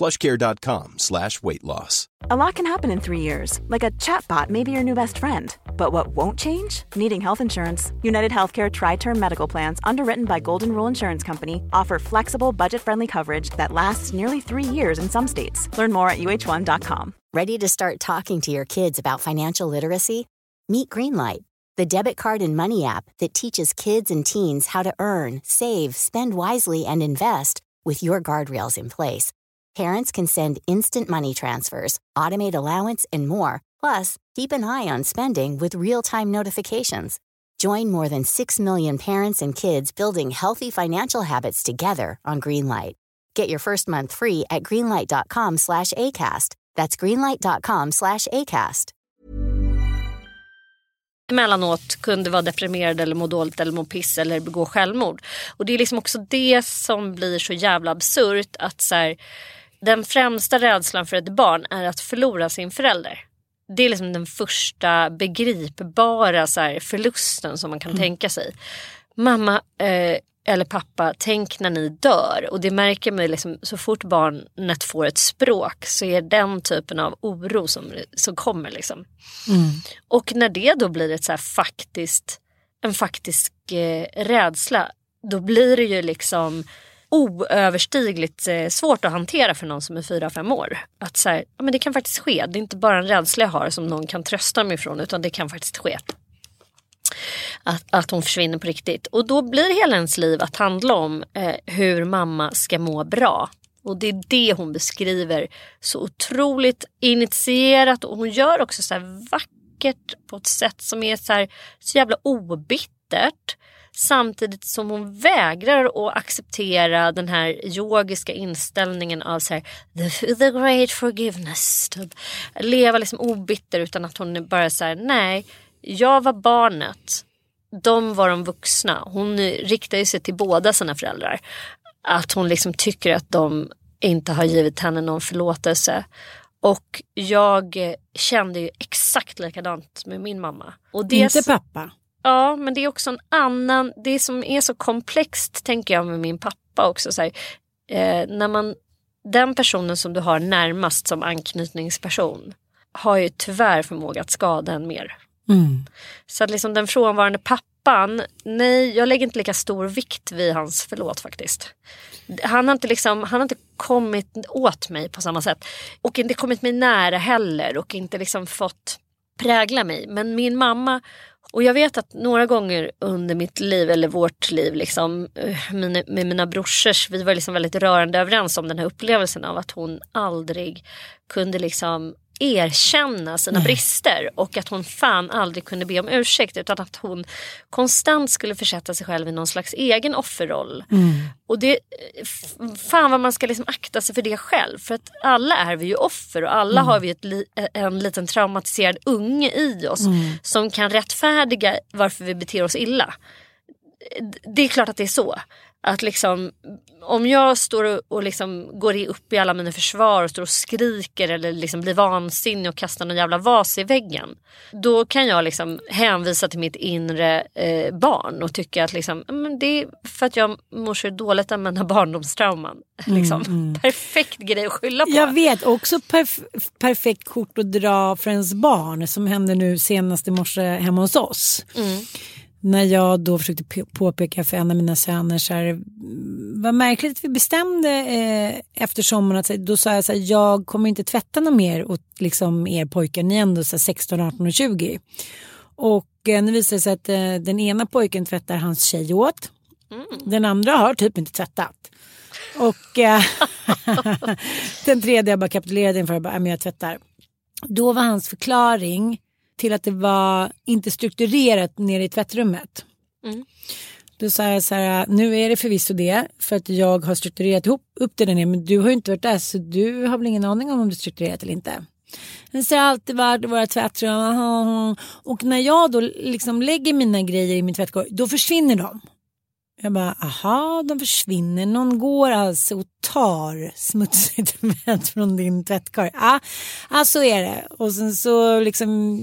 plushcare.com slash weight loss. A lot can happen in three years, like a chatbot may be your new best friend. But what won't change? Needing health insurance. United Healthcare Tri Term Medical Plans, underwritten by Golden Rule Insurance Company, offer flexible, budget friendly coverage that lasts nearly three years in some states. Learn more at uh1.com. Ready to start talking to your kids about financial literacy? Meet Greenlight, the debit card and money app that teaches kids and teens how to earn, save, spend wisely, and invest with your guardrails in place. Parents can send instant money transfers, automate allowance, and more. Plus, keep an eye on spending with real time notifications. Join more than 6 million parents and kids building healthy financial habits together on Greenlight. Get your first month free at greenlight.com slash ACAST. That's greenlight.com slash ACAST. emellanåt kunde vara deprimerad eller må dåligt eller må piss eller begå självmord. Och det är liksom också det som blir så jävla absurt att så här, den främsta rädslan för ett barn är att förlora sin förälder. Det är liksom den första begripbara så här, förlusten som man kan tänka sig. Mamma eh, eller pappa, tänk när ni dör. Och det märker man liksom, så fort barnet får ett språk så är den typen av oro som, som kommer. Liksom. Och när det då blir ett så faktiskt, en faktisk eh, rädsla, då blir det ju liksom oöverstigligt eh, svårt att hantera för någon som är 4-5 år. Att så här, ja, men det kan faktiskt ske. Det är inte bara en rädsla jag har som någon kan trösta mig ifrån utan det kan faktiskt ske. Att, att hon försvinner på riktigt. Och då blir hela ens liv att handla om eh, hur mamma ska må bra. Och det är det hon beskriver så otroligt initierat och hon gör också så här vackert på ett sätt som är så, här, så jävla obittert. Samtidigt som hon vägrar att acceptera den här yogiska inställningen av så här, the, the great forgiveness. Typ. Leva liksom obitter utan att hon bara säger nej, jag var barnet. De var de vuxna. Hon riktar ju sig till båda sina föräldrar. Att hon liksom tycker att de inte har givit henne någon förlåtelse. Och jag kände ju exakt likadant med min mamma. Och det Inte pappa. Ja, men det är också en annan, det som är så komplext tänker jag med min pappa också. Så här, eh, när man, den personen som du har närmast som anknytningsperson har ju tyvärr förmåga att skada en mer. Så att liksom den frånvarande pappan, nej jag lägger inte lika stor vikt vid hans förlåt faktiskt. Han har inte, liksom, han har inte kommit åt mig på samma sätt. Och inte kommit mig nära heller och inte liksom fått prägla mig. Men min mamma och jag vet att några gånger under mitt liv, eller vårt liv, liksom, eh, mina, med mina brorsors, vi var liksom väldigt rörande överens om den här upplevelsen av att hon aldrig kunde liksom erkänna sina brister och att hon fan aldrig kunde be om ursäkt utan att hon konstant skulle försätta sig själv i någon slags egen offerroll. Och det, fan vad man ska liksom akta sig för det själv för att alla är vi ju offer och alla har vi ett li, en liten traumatiserad unge i oss som kan rättfärdiga varför vi beter oss illa. Det är klart att det är så. Att liksom, om jag står och, och liksom går upp i alla mina försvar och står och skriker eller liksom blir vansinnig och kastar någon jävla vas i väggen. Då kan jag liksom hänvisa till mitt inre eh, barn och tycka att liksom, "Ja, men det är för att jag mår så dåligt av mina barndomstrauman. Liksom. Perfekt grej att skylla på. Jag vet också perf- perfekt kort att dra för ens barn som hände nu senast i morse hemma hos oss. När jag då försökte påpeka för en av mina söner så här, "Mm, vad märkligt att vi bestämde eh, efter sommaren att då sa jag så här, jag kommer inte tvätta något mer åt liksom er pojkar, ni är ändå så här, 16, 18 och 20. Och eh, nu visar det sig att eh, den ena pojken tvättar hans tjej åt. Den andra har typ inte tvättat. Och eh, den tredje jag bara kapitulerade inför, jag bara, "Nej, men jag tvättar. Då var hans förklaring till att det var inte strukturerat nere i tvättrummet. Då sa jag så här, nu är det förvisso det för att jag har strukturerat ihop upp det där nere men du har ju inte varit där så du har väl ingen aning om om det är strukturerat eller inte. Men så har alltid varit i våra tvättrum och när jag då liksom lägger mina grejer i min tvättkorg då försvinner de. Jag bara, aha, de försvinner. Någon går alltså och tar smutsigt tvätt från din tvättkorg. Ja, ah, så är det. Och sen så liksom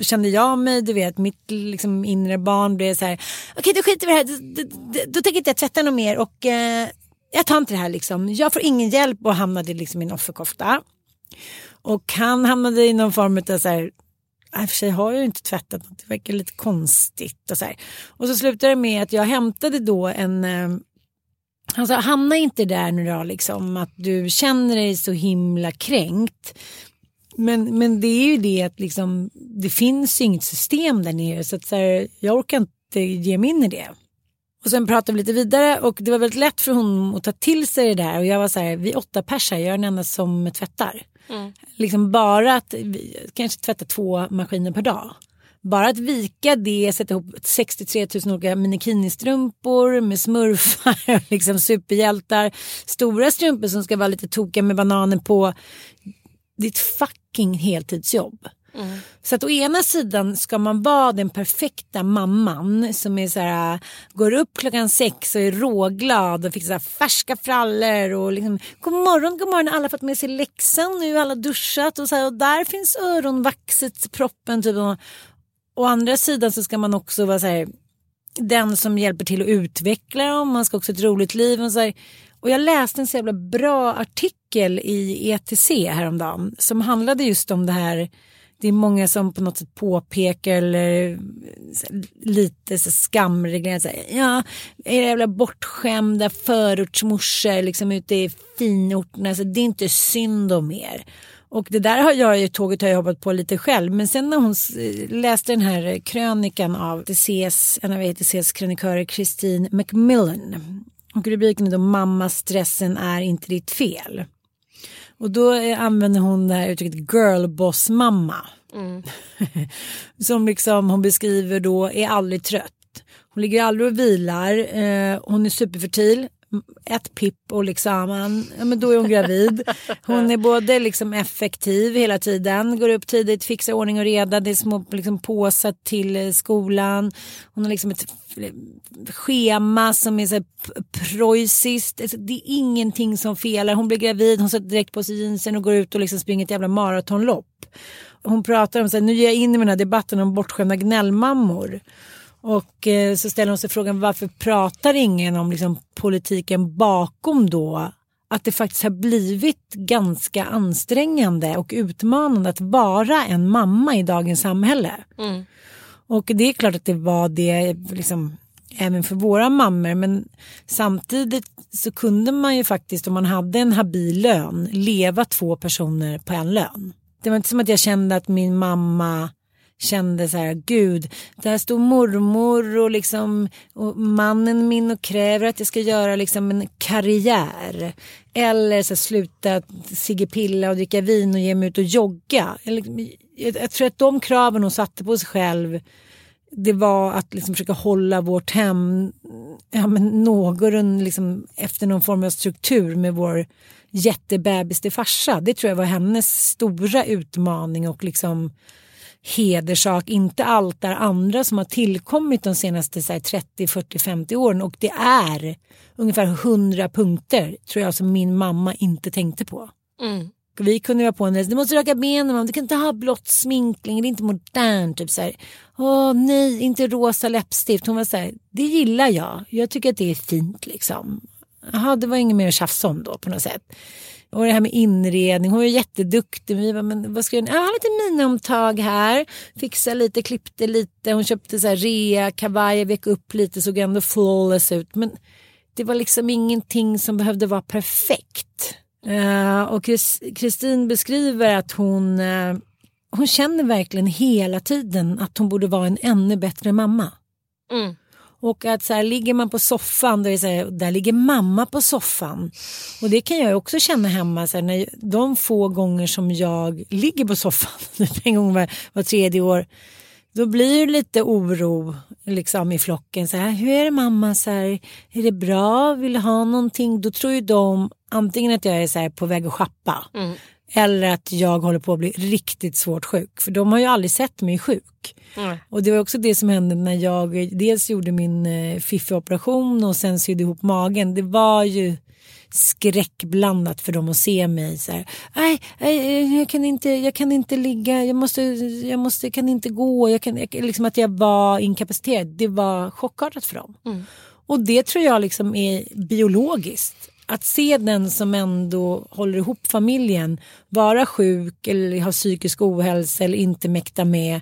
kände jag mig, du vet, mitt liksom inre barn blev så här, okej då skiter vi i det här, då, då, då, tänker inte jag tvätta något mer och eh, jag tar inte det här liksom. Jag får ingen hjälp och hamnade liksom i en offerkofta. Och han hamnade i någon form av så här, i och för sig har jag ju inte tvättat något, det verkar lite konstigt och så här. Och så slutade det med att jag hämtade då en han sa, hamna inte där nu då liksom att du känner dig så himla kränkt. Men, men det är ju det att liksom, det finns inget system där nere så att så här, jag orkar inte ge mig in i det. Och sen pratade vi lite vidare och det var väldigt lätt för honom att ta till sig det där och jag var så här, vi är åtta pers här, jag är den enda som tvättar. Liksom bara att vi kanske tvättar två maskiner per dag. bara att vika det, sätta ihop 63 000 olika minikinistrumpor med smurfar, liksom superhjältar, stora strumpor som ska vara lite tokiga med bananer på. Det är ett fucking heltidsjobb. Mm. Så att å ena sidan ska man vara den perfekta mamman som är så här, går upp klockan sex och är råglad och fixar färska frallor och liksom god morgon, god morgon, alla fått med sig läxan, nu har alla duschat och så här, och där finns öronvaxet, proppen typ. Och, å andra sidan så ska man också vara så här, den som hjälper till att utveckla dem, man ska också ha ett roligt liv och så här, och jag läste en så jävla bra artikel i ETC häromdagen som handlade just om det här det är många som på något sätt påpekar eller lite så här. Ja, era jävla bortskämda förortsmorsor liksom ute i finorterna. Så det är inte synd om er. Och det där har jag ju, tåget har jag jobbat på lite själv. Men sen när hon läste den här krönikan av DCs, en av ETCs krönikörer, Christine McMillan. Och rubriken är då Mamma stressen är inte ditt fel. Och då eh, använder hon det här uttrycket girlboss mamma. Mm. som liksom hon beskriver då är aldrig trött. Hon ligger aldrig och vilar. Eh, hon är superfertil ett pipp och liksom, ja, men då är hon gravid. Hon är både liksom effektiv hela tiden, går upp tidigt, fixar ordning och reda, det är små liksom, påsar till skolan. Hon har liksom ett schema som är så preussiskt. Alltså, det är ingenting som felar. Hon blir gravid, hon sätter direkt på sig jeansen och går ut och liksom springer ett jävla maratonlopp. Hon pratar om, så här, nu ger jag in i den här debatten om bortskämda gnällmammor. Och eh, så ställer hon sig frågan varför pratar ingen om liksom, politiken bakom då? Att det faktiskt har blivit ganska ansträngande och utmanande att vara en mamma i dagens samhälle. Mm. Och det är klart att det var det liksom, även för våra mammor men samtidigt så kunde man ju faktiskt om man hade en habil lön leva två personer på en lön. Det var inte som att jag kände att min mamma kände så här, gud, där står mormor och liksom och mannen min och kräver att jag ska göra liksom en karriär. Eller så här, sluta pilla och dricka vin och ge mig ut och jogga. Liksom, jag, jag tror att de kraven hon satte på sig själv det var att liksom försöka hålla vårt hem ja, men någon, liksom efter någon form av struktur med vår jättebebis till farsa. Det tror jag var hennes stora utmaning och liksom hederssak, inte allt det andra som har tillkommit de senaste här, 30, 40, 50 åren och det är ungefär 100 punkter tror jag som min mamma inte tänkte på. Mm. Vi kunde vara på en du måste raka benen, du kan inte ha blått sminkling, det är inte modernt. Typ så här. Åh nej, inte rosa läppstift. Hon var så här, det gillar jag, jag tycker att det är fint liksom. Jaha, det var inget mer att tjafsa om då på något sätt. Och det här med inredning, hon var jätteduktig. Vi var, men vad ska jag göra? lite miniomtag här. Fixa lite, klippte lite. Hon köpte så här rea, kavajer vek upp lite, såg ändå flawless ut. Men det var liksom ingenting som behövde vara perfekt. Uh, och Kristin beskriver att hon, uh, hon känner verkligen hela tiden att hon borde vara en ännu bättre mamma. Mm. Och att så här, ligger man på soffan, då är så här, där ligger mamma på soffan. Och det kan jag också känna hemma, så här, när de få gånger som jag ligger på soffan, typ en gång var, var tredje år, då blir det lite oro liksom, i flocken. Så här, Hur är det mamma? Så här, är det bra? Vill du ha någonting? Då tror ju de antingen att jag är så här, på väg att schappa. Mm. Eller att jag håller på att bli riktigt svårt sjuk. För de har ju aldrig sett mig sjuk. Mm. Och det var också det som hände när jag dels gjorde min eh, fiffi-operation och sen sydde ihop magen. Det var ju skräckblandat för dem att se mig så här. Nej, nej jag, kan inte, jag kan inte ligga, jag måste, jag måste, kan inte gå. Jag kan, jag, liksom att jag var inkapaciterad. Det var chockartat för dem. Mm. Och det tror jag liksom är biologiskt att se den som ändå håller ihop familjen vara sjuk eller ha psykisk ohälsa eller inte mäkta med.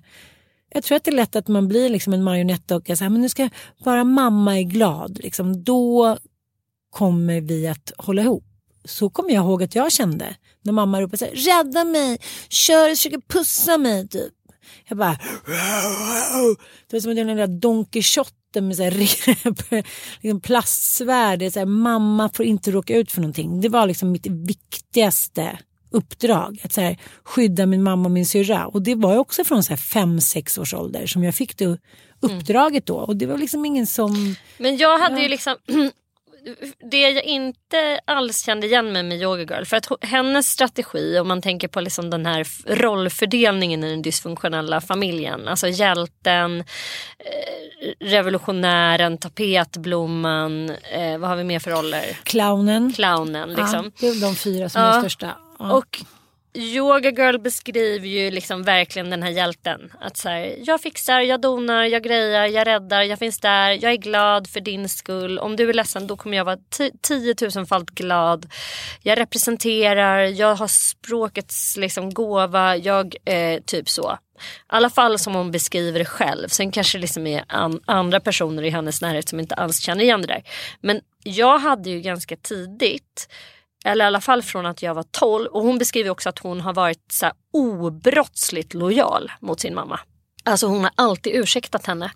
Jag tror att det är lätt att man blir liksom en marionettdocka. Så men nu ska bara mamma är glad. Liksom, då kommer vi att hålla ihop. Så kommer jag ihåg att jag kände när mamma ropade så här, rädda mig, kör, försöker pussa mig typ. Jag bara... Det var som att jag var en Don Quijote med så här, liksom plastsvärd. Så här, mamma får inte råka ut för någonting. Det var liksom mitt viktigaste uppdrag. Att så här, skydda min mamma och min syrra. Och det var också från så här fem, sex års ålder som jag fick det uppdraget då. Och det var liksom ingen som... Men jag hade Ja. ju liksom det jag inte alls kände igen mig med Yoga Girl. För att hennes strategi om man tänker på liksom den här rollfördelningen i den dysfunktionella familjen. Alltså hjälten, eh, revolutionären, tapetblomman. Eh, vad har vi mer för roller? Clownen. Clownen liksom. Ja, det är de fyra som är Ja. största. Ja. Och Yoga Girl beskriver ju liksom verkligen den här hjälten. Att så här, jag fixar, jag donar, jag grejar, jag räddar, jag finns där, jag är glad för din skull. Om du är ledsen då kommer jag vara tiotusenfalt glad. Jag representerar, jag har språkets liksom gåva, jag eh, typ så. I alla fall som hon beskriver det själv. Sen kanske det liksom är an- andra personer i hennes närhet som inte alls känner igen det där. Men jag hade ju ganska tidigt eller i alla fall från att jag var 12. Och hon beskriver också att hon har varit så här obrottsligt lojal mot sin mamma. Alltså hon har alltid ursäktat henne.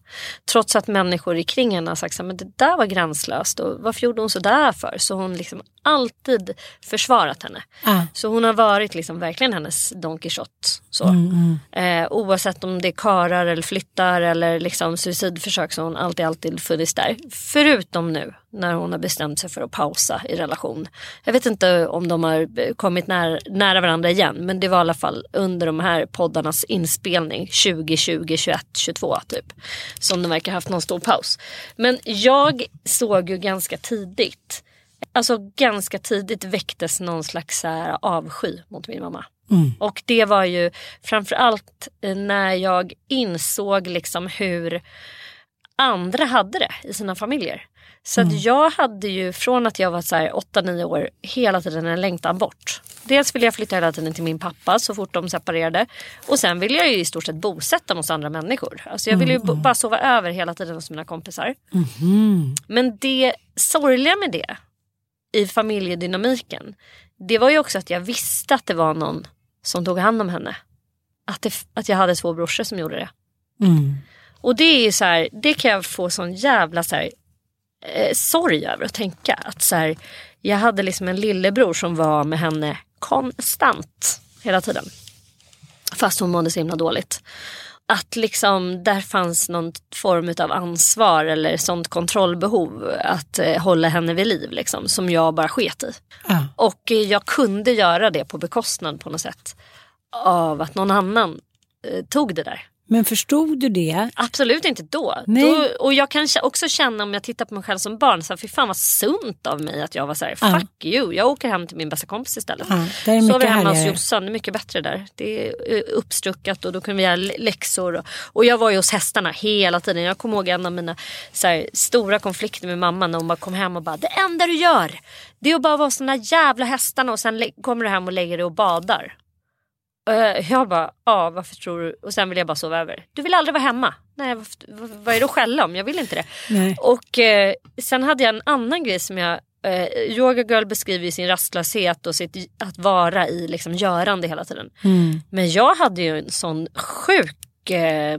Trots att människor i kring henne har sagt men det där var gränslöst och varför gjorde hon så där för? Så hon liksom alltid försvarat henne. Ah. Så hon har varit liksom verkligen hennes Don Quijote. Så. Mm, Eh, oavsett om det är karar eller flyttar eller liksom suicidförsök så har hon alltid, alltid funnits där. Förutom nu när hon har bestämt sig för att pausa i relation. Jag vet inte om de har kommit nära, nära varandra igen men det var i alla fall under de här poddarnas inspelning 2020, 21, 22 typ. Som de verkar ha haft någon stor paus. Men jag såg ju ganska tidigt Alltså ganska tidigt väcktes någon slags här avsky mot min mamma. Och det var ju framförallt när jag insåg liksom hur andra hade det i sina familjer. Så att jag hade ju från att jag var så här 8-9 år hela tiden en längtan bort. Dels ville jag flytta hela tiden till min pappa så fort de separerade. Och sen ville jag ju i stort sett bosätta mig hos andra människor. Alltså jag ville ju bo- bara sova över hela tiden hos mina kompisar. Men det sorgliga med det i familjedynamiken. Det var ju också att jag visste att det var någon som tog hand om henne. Att, det, att jag hade två brorsor som gjorde det. Mm. Och det är ju så här, det kan jag få sån jävla så här, eh, sorg över att tänka. Att så här, jag hade liksom en lillebror som var med henne konstant hela tiden. Fast hon mådde så himla dåligt. Att liksom där fanns någon form av ansvar eller sånt kontrollbehov att eh, hålla henne vid liv liksom, som jag bara sket i. Ah. Och eh, jag kunde göra det på bekostnad på något sätt av att någon annan eh, tog det där. Men förstod du det? Absolut inte då. Då. Och jag kan också känna om jag tittar på mig själv som barn, så här, fy fan vad sunt av mig att jag var så här, Ja. fuck you, jag åker hem till min bästa kompis istället. Ja, det är Sover hemma hos. Jossan, det är mycket bättre där. Det är eh, uppstruckat och då kan vi göra lä- läxor. Och, och jag var ju hos hästarna hela tiden. Jag kommer ihåg en av mina så här, stora konflikter med mamma när hon bara kom hem och bara, det enda du gör det är att bara vara hos de där jävla hästarna och sen kommer du hem och lägger dig och badar. Eh, Jag bara, ja varför tror du? Och sen vill jag bara sova över. Du vill aldrig vara hemma. Nej, vad, vad- är det att skälla om? Jag vill inte det. Nej. Och eh, sen hade jag en annan grej som jag eh, Yoga Girl beskriver sin rastlöshet och sitt att vara i liksom görande hela tiden. Mm. Men jag hade ju en sån sjuk eh,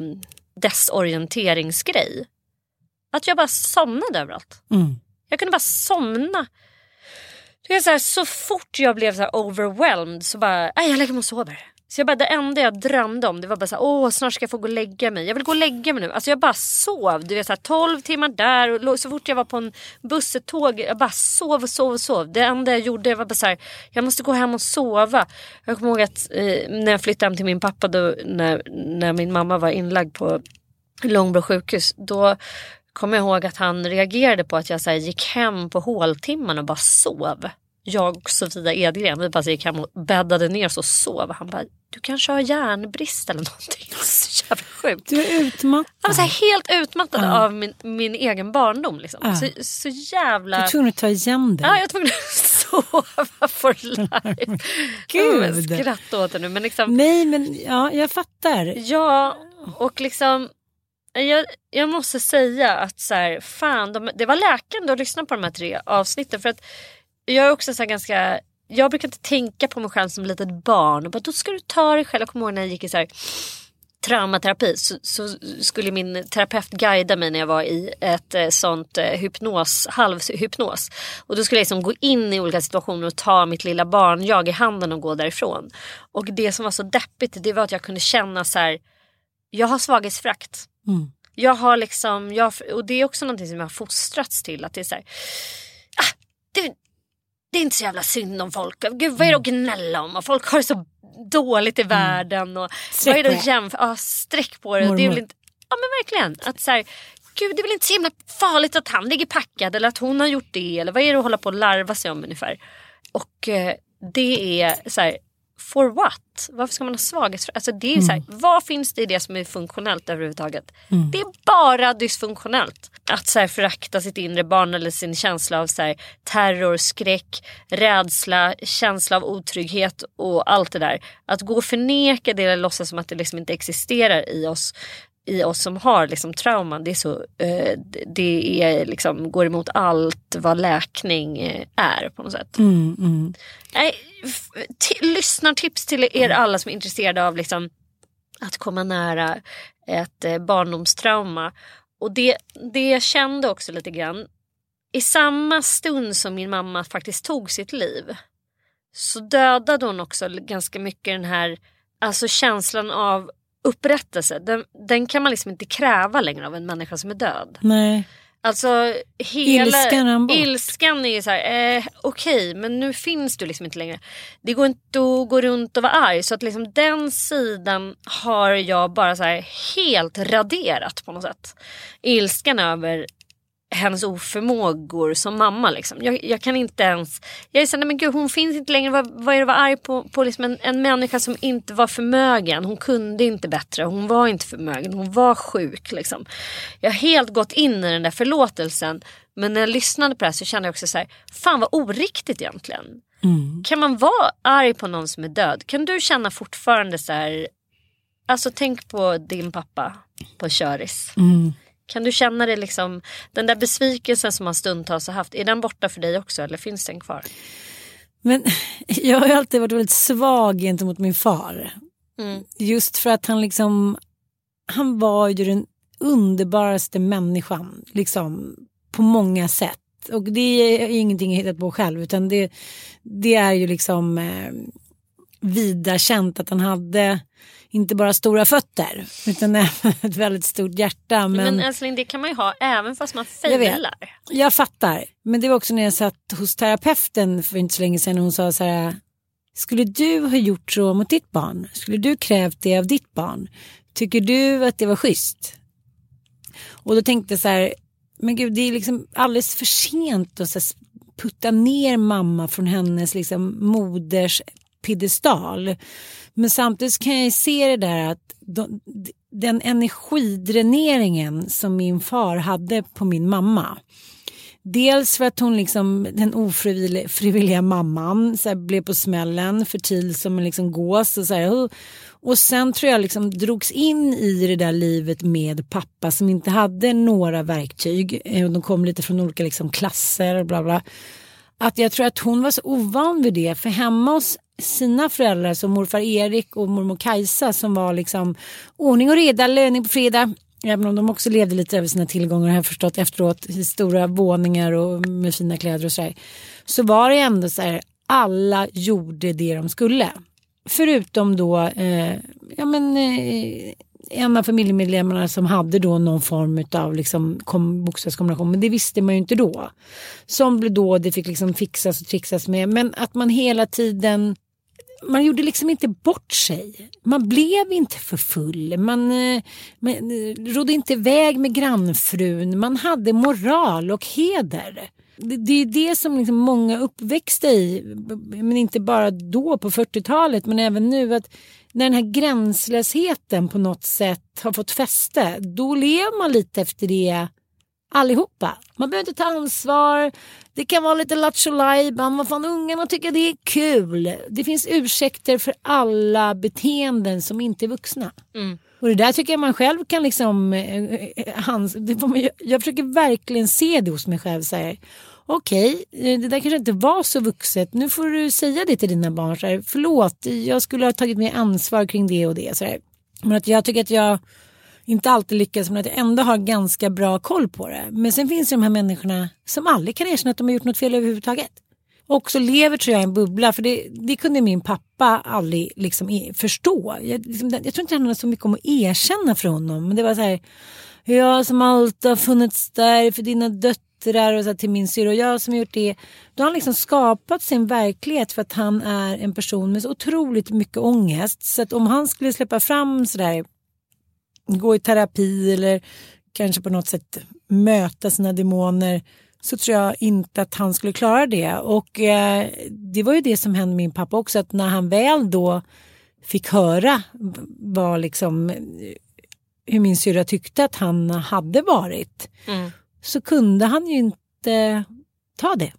desorienteringsgrej. Att jag bara somnade överallt. Mm. Jag kunde bara somna. Det är så, här, så fort jag blev så här overwhelmed så bara, jag lägger mig och sover. Så jag bara, det enda jag drömde om det var bara så här, åh snart ska jag få gå och lägga mig. Jag vill gå och lägga mig nu. Alltså jag bara sov. Du vet så här, 12 timmar där och låg- så fort jag var på en buss, ett tåg, jag bara sov och sov och sov. Det enda jag gjorde var bara så här, jag måste gå hem och sova. Jag kommer ihåg att eh, när jag flyttade hem till min pappa då, när, när min mamma var inlagd på Långbro sjukhus. Då kommer jag ihåg att han reagerade på att jag så här, gick hem på håltimmarna och bara sov. Jag och Sofia Edgren, vi bara gick hem och bäddade ner oss och sov. Han bara, du kanske har järnbrist eller någonting. Så jävla sjukt. Du är utmattad. Han var så helt utmattad Ja. av min, min egen barndom. Liksom. Ja. Så, så jävla... Du är tvungen att ta igen dig. Ja, jag är tvungen att sova for life. Gud. Jag skrattar åt det nu. Men liksom, Nej men ja, jag fattar. Ja, och liksom jag, jag måste säga att så här, fan, de, det var läkande att lyssna på de här tre avsnitten. För att jag är också så här ganska, jag brukar inte tänka på mig själv som litet barn. Och bara, då ska du ta dig själv. Jag kommer ihåg när jag gick i så här, traumaterapi så, så, skulle min terapeut guida mig när jag var i ett eh, sånt eh, hypnos, halvhypnos. Och då skulle jag liksom gå in i olika situationer och ta mitt lilla barn, jag i handen och gå därifrån. Och det som var så deppigt det var att jag kunde känna så här, jag har svaghetsfrakt. Mm. Jag har liksom, jag, och det är också någonting som jag har fostrats till. Att det är så här, ah, det, det är inte så jävla synd om folk. Gud vad är det att gnälla om? Och folk har det så dåligt i mm. världen. Och, streck vad är det att jämföra? Ja, streck på det. det är väl inte, ja men verkligen. Att så här, Gud det är väl inte så himla farligt att han ligger packad eller att hon har gjort det. Eller vad är det att hålla på och larva sig om ungefär. Och eh, det är så här, for what? Varför ska man ha svaghetsfrågor? Alltså det är mm. så här, vad finns det i det som är funktionellt överhuvudtaget? Mm. Det är bara dysfunktionellt. Att så här, förakta sitt inre barn eller sin känsla av så här, terror, skräck, rädsla, känsla av otrygghet och allt det där. Att gå och förneka det eller låtsas som att det liksom inte existerar i oss i oss som har liksom trauman, det, är så, eh, det är liksom, går emot allt vad läkning eh, är på något sätt. Mm, mm. Nej, lyssnartips till er alla som är intresserade av liksom, att komma nära ett eh, barndomstrauma. Och det, det jag kände också lite grann, i samma stund som min mamma faktiskt tog sitt liv så dödade hon också ganska mycket den här alltså känslan av upprättelse, den, den, kan man liksom inte kräva längre av en människa som är död. Nej. Alltså hela ilskan, ilskan är så här, eh, okej okay, men nu finns du liksom inte längre. Det går inte att gå runt och vara arg så att liksom den sidan har jag bara så här helt raderat på något sätt. Ilskan över hennes oförmågor som mamma. Liksom. Jag, jag, kan inte ens... Jag är såhär, men gud hon finns inte längre. Vad, vad är det att vara arg på? på liksom en, en människa som inte var förmögen. Hon kunde inte bättre. Hon var inte förmögen. Hon var sjuk. Liksom. Jag har helt gått in i den där förlåtelsen. Men när jag lyssnade på det här så kände jag också så här, fan vad oriktigt egentligen. Mm. Kan man vara arg på någon som är död? Kan du känna fortfarande så här, alltså tänk på din pappa på köris. Mm. Kan du känna det liksom, den där besvikelsen som man stundtals har haft, är den borta för dig också eller finns den kvar? Men jag har alltid varit väldigt svag gentemot min far. Mm. Just för att han liksom, han var ju den underbaraste människan liksom på många sätt. Och det är ingenting jag hittat på själv utan det, det är ju liksom eh, vida känt att han hade inte bara stora fötter utan även ett väldigt stort hjärta. Men, men älskling det kan man ju ha även fast man failar. Jag, jag fattar. Men det var också när jag satt hos terapeuten för inte så länge sedan och hon sa så här. Skulle du ha gjort så mot ditt barn? Skulle du krävt det av ditt barn? Tycker du att det var schysst? Och då tänkte jag så här. Men gud det är liksom alldeles för sent att putta ner mamma från hennes liksom moders piedestal. Men samtidigt kan jag se det där att de, den energidräneringen som min far hade på min mamma. Dels för att hon liksom, den ofrivilliga mamman så här, blev på smällen för tid som en liksom gås. Och, så här, och sen tror jag liksom drogs in i det där livet med pappa som inte hade några verktyg. Eh, de kom lite från olika liksom klasser och bla bla. Att jag tror att hon var så ovan vid det. För hemma hos sina föräldrar som morfar Erik och mormor Kajsa som var liksom ordning och reda, löning på fredag. Även om de också levde lite över sina tillgångar har jag förstått efteråt. I stora våningar och med fina kläder och sådär. Så var det ändå så här, alla gjorde det de skulle. Förutom då, eh, ja men eh, en av familjemedlemmarna som hade då någon form av liksom bokstavskombination. Men det visste man ju inte då. Som då det fick liksom fixas och trixas med. Men att man hela tiden man gjorde liksom inte bort sig. Man blev inte för full. Man, eh, man eh, rodde inte iväg med grannfrun. Man hade moral och heder. Det, det är det som liksom många uppväxte i. Men inte bara då på 40-talet men även nu. att när den här gränslösheten på något sätt har fått fäste. Då lever man lite efter det allihopa. Man behöver inte ta ansvar. Det kan vara lite lattjo Vad fan, ungarna tycker det är kul. Det finns ursäkter för alla beteenden som inte är vuxna. Mm. Och det där tycker jag man själv kan liksom... Eh, eh hans, man, jag försöker verkligen se det hos mig själv. Så Okej, okay, det där kanske inte var så vuxet. Nu får du säga det till dina barn. Så här, Förlåt, jag skulle ha tagit mer ansvar kring det och det. Så här. Men att jag tycker att jag inte alltid lyckas men att jag ändå har ganska bra koll på det. Men sen finns det de här människorna som aldrig kan erkänna att de har gjort något fel överhuvudtaget. Och så lever tror jag i en bubbla för det, det kunde min pappa aldrig liksom e-, förstå. Jag, liksom, jag tror inte det handlade så mycket om att erkänna för honom. Men det var så här, jag som alltid har funnits där för dina döttrar och så här, till min syrra och jag som har gjort det. Då har han liksom skapat sin verklighet för att han är en person med så otroligt mycket ångest. Så att om han skulle släppa fram sådär, gå i terapi eller kanske på något sätt möta sina demoner så tror jag inte att han skulle klara det. Och eh, det var ju det som hände min pappa också att när han väl då fick höra var liksom hur min syrra tyckte att han hade varit Mm så kunde han ju inte ta det.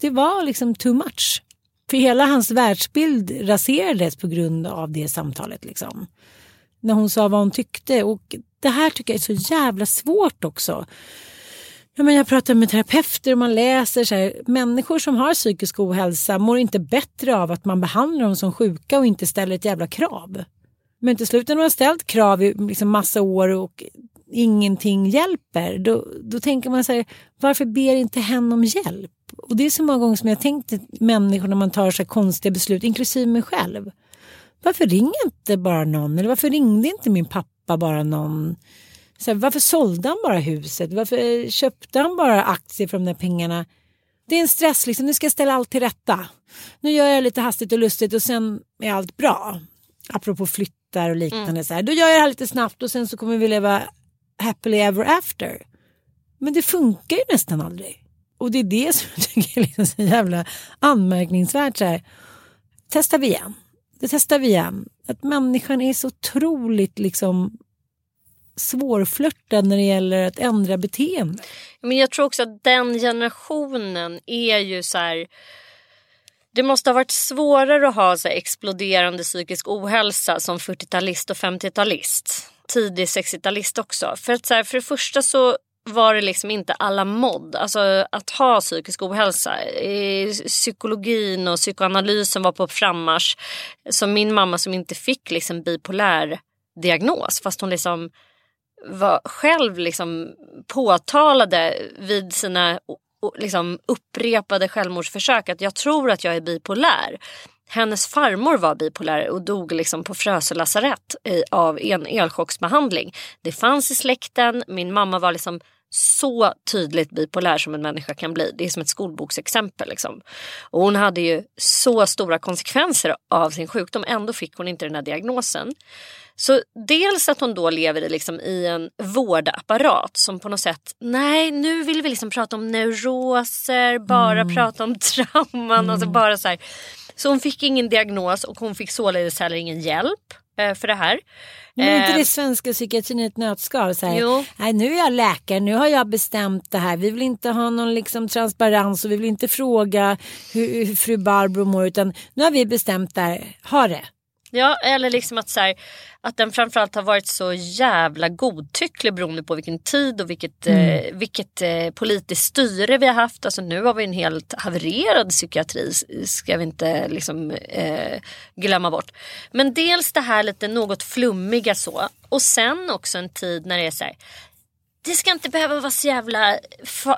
Det var liksom too much. För hela hans världsbild raserades på grund av det samtalet. Liksom. När hon sa vad hon tyckte. Och det här tycker jag är så jävla svårt också. Ja, men jag pratar med terapeuter och man läser så här, människor som har psykisk ohälsa mår inte bättre av att man behandlar dem som sjuka och inte ställer ett jävla krav. Men till slut när man har ställt krav i liksom massa år och ingenting hjälper, då, då tänker man så här, varför ber inte hen om hjälp? Och det är så många gånger som jag tänkt människor när man tar så här konstiga beslut, inklusive mig själv. Varför ringer inte bara någon? Eller varför ringde inte min pappa bara någon? Så här, varför sålde han bara huset? Varför köpte han bara aktier för de där pengarna? Det är en stress, liksom. nu ska jag ställa allt till rätta. Nu gör jag lite hastigt och lustigt och sen är allt bra. Apropå flyttar och liknande. Så här. Då gör jag det här lite snabbt och sen så kommer vi leva happily ever after. Men det funkar ju nästan aldrig. Och det är det som jag tycker är liksom så jävla anmärkningsvärt. Så här. Testar vi igen. Det testar vi igen. Att människan är så otroligt liksom svårflörtad när det gäller att ändra beteende. Men jag tror också att den generationen är ju så här... Det måste ha varit svårare att ha så exploderande psykisk ohälsa som 40-talist och 50-talist. Tidig 60-talist också. För att så här, för det första så var det liksom inte alla mod. Alltså att ha psykisk ohälsa. Psykologin och psykoanalysen var på frammarsch. Som min mamma som inte fick liksom bipolär diagnos fast hon liksom var själv liksom påtalade vid sina liksom upprepade självmordsförsök att jag tror att jag är bipolär. Hennes farmor var bipolär och dog liksom på Frösö lasarett av en elchocksbehandling. Det fanns i släkten. Min mamma var liksom så tydligt bipolär som en människa kan bli. Det är som ett skolboksexempel. Liksom. Och hon hade ju så stora konsekvenser av sin sjukdom. Ändå fick hon inte den här diagnosen. Så dels att hon då lever i, liksom, i en vårdapparat som på något sätt, nej nu vill vi liksom prata om neuroser, bara prata om trauman. Alltså bara så, här. så hon fick ingen diagnos och hon fick således heller ingen hjälp eh, för det här. Men är inte Eh, det svenska psykiatrin ett nötskal? Så här. Nej, nu är jag läkare, nu har jag bestämt det här. Vi vill inte ha någon liksom transparens och vi vill inte fråga hur, hur fru Barbro mår utan nu har vi bestämt det här. Ha det. Ja, eller liksom att, så här, att den framförallt har varit så jävla godtycklig beroende på vilken tid och vilket, eh, vilket eh, politiskt styre vi har haft. Alltså nu har vi en helt havererad psykiatri, ska vi inte liksom, eh, glömma bort. Men dels det här lite något flummiga så. Och sen också en tid när det är så här, det ska inte behöva vara så jävla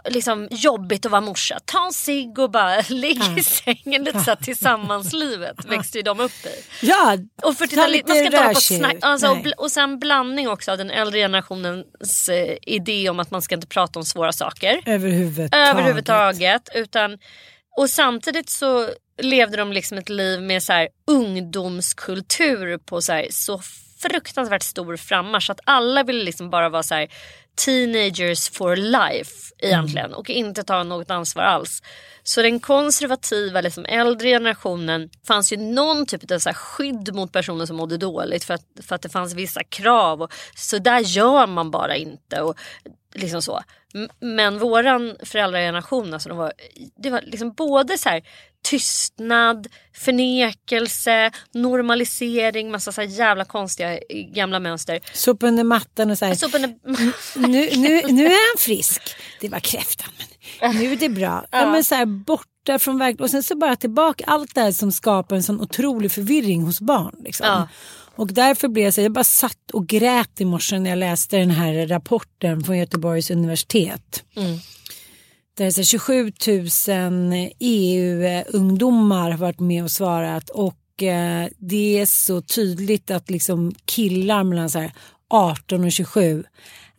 liksom, jobbigt att vara morsa. Ta en cigg och bara ligg i sängen lite så här, tillsammanslivet växte ju de upp i. Ja, Och för ta man ska inte hålla på snack, alltså, och, bl- och sen blandning också av den äldre generationens eh, idé om att man ska inte prata om svåra saker. Överhuvudtaget. Överhuvudtaget. Utan, och samtidigt så levde de liksom ett liv med så här ungdomskultur på så, här, så fruktansvärt stor frammarsch. Att alla ville liksom bara vara så här teenagers for life egentligen och inte ta något ansvar alls. Så den konservativa liksom, äldre generationen fanns ju någon typ av så här skydd mot personer som mådde dåligt för att, för att det fanns vissa krav. Och, så där gör man bara inte. Och, liksom så. Men våran föräldrageneration, alltså, de var, det var liksom både så här tystnad, förnekelse, normalisering, massa så jävla konstiga eh, gamla mönster. Sopa under mattan och så här. Men, nu, nu, nu är han frisk. Det var kräftan men nu är det bra. Ja. men så här, borta från verkligheten och sen så bara tillbaka allt det här som skapar en sån otrolig förvirring hos barn. Liksom. Ja. Och därför blev jag så jag bara satt och grät i morse när jag läste den här rapporten från Göteborgs universitet. Mm. Där det är 27 000 EU-ungdomar har varit med och svarat och eh, det är så tydligt att liksom killar mellan så här 18 och 27,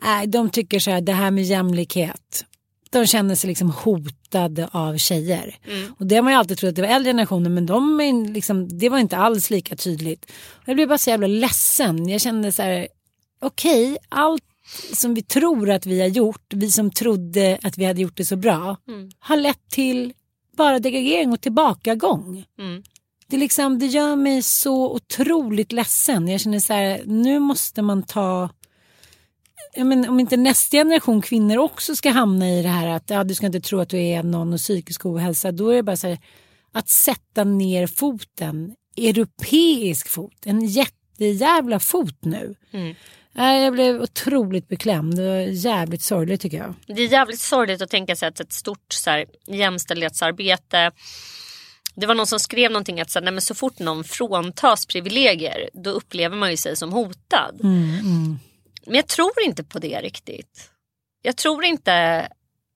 äh, de tycker så här det här med jämlikhet, de känner sig liksom hotade av tjejer. Mm. Och det har man ju alltid trott att det var äldre generationer men de liksom, det var inte alls lika tydligt. Jag blev bara så jävla ledsen. Jag kände så här, okej, okay, allt som vi tror att vi har gjort, vi som trodde att vi hade gjort det så bra, Mm. har lett till bara degradering och tillbakagång. Mm. Det, liksom, det gör mig så otroligt ledsen. Jag känner så här, nu måste man ta men, om inte nästa generation kvinnor också ska hamna i det här att ja, du ska inte tro att du är någon och psykisk ohälsa. Då är det bara så här, att sätta ner foten, europeisk fot, en jättejävla fot nu. Mm. Nej, Jag blev otroligt beklämd. Det var jävligt sorgligt tycker jag. Det är jävligt sorgligt att tänka sig att ett stort så här, jämställdhetsarbete det var någon som skrev någonting att så, här, nej, men så fort någon fråntas privilegier då upplever man ju sig som hotad. Mm, Men jag tror inte på det riktigt. Jag tror inte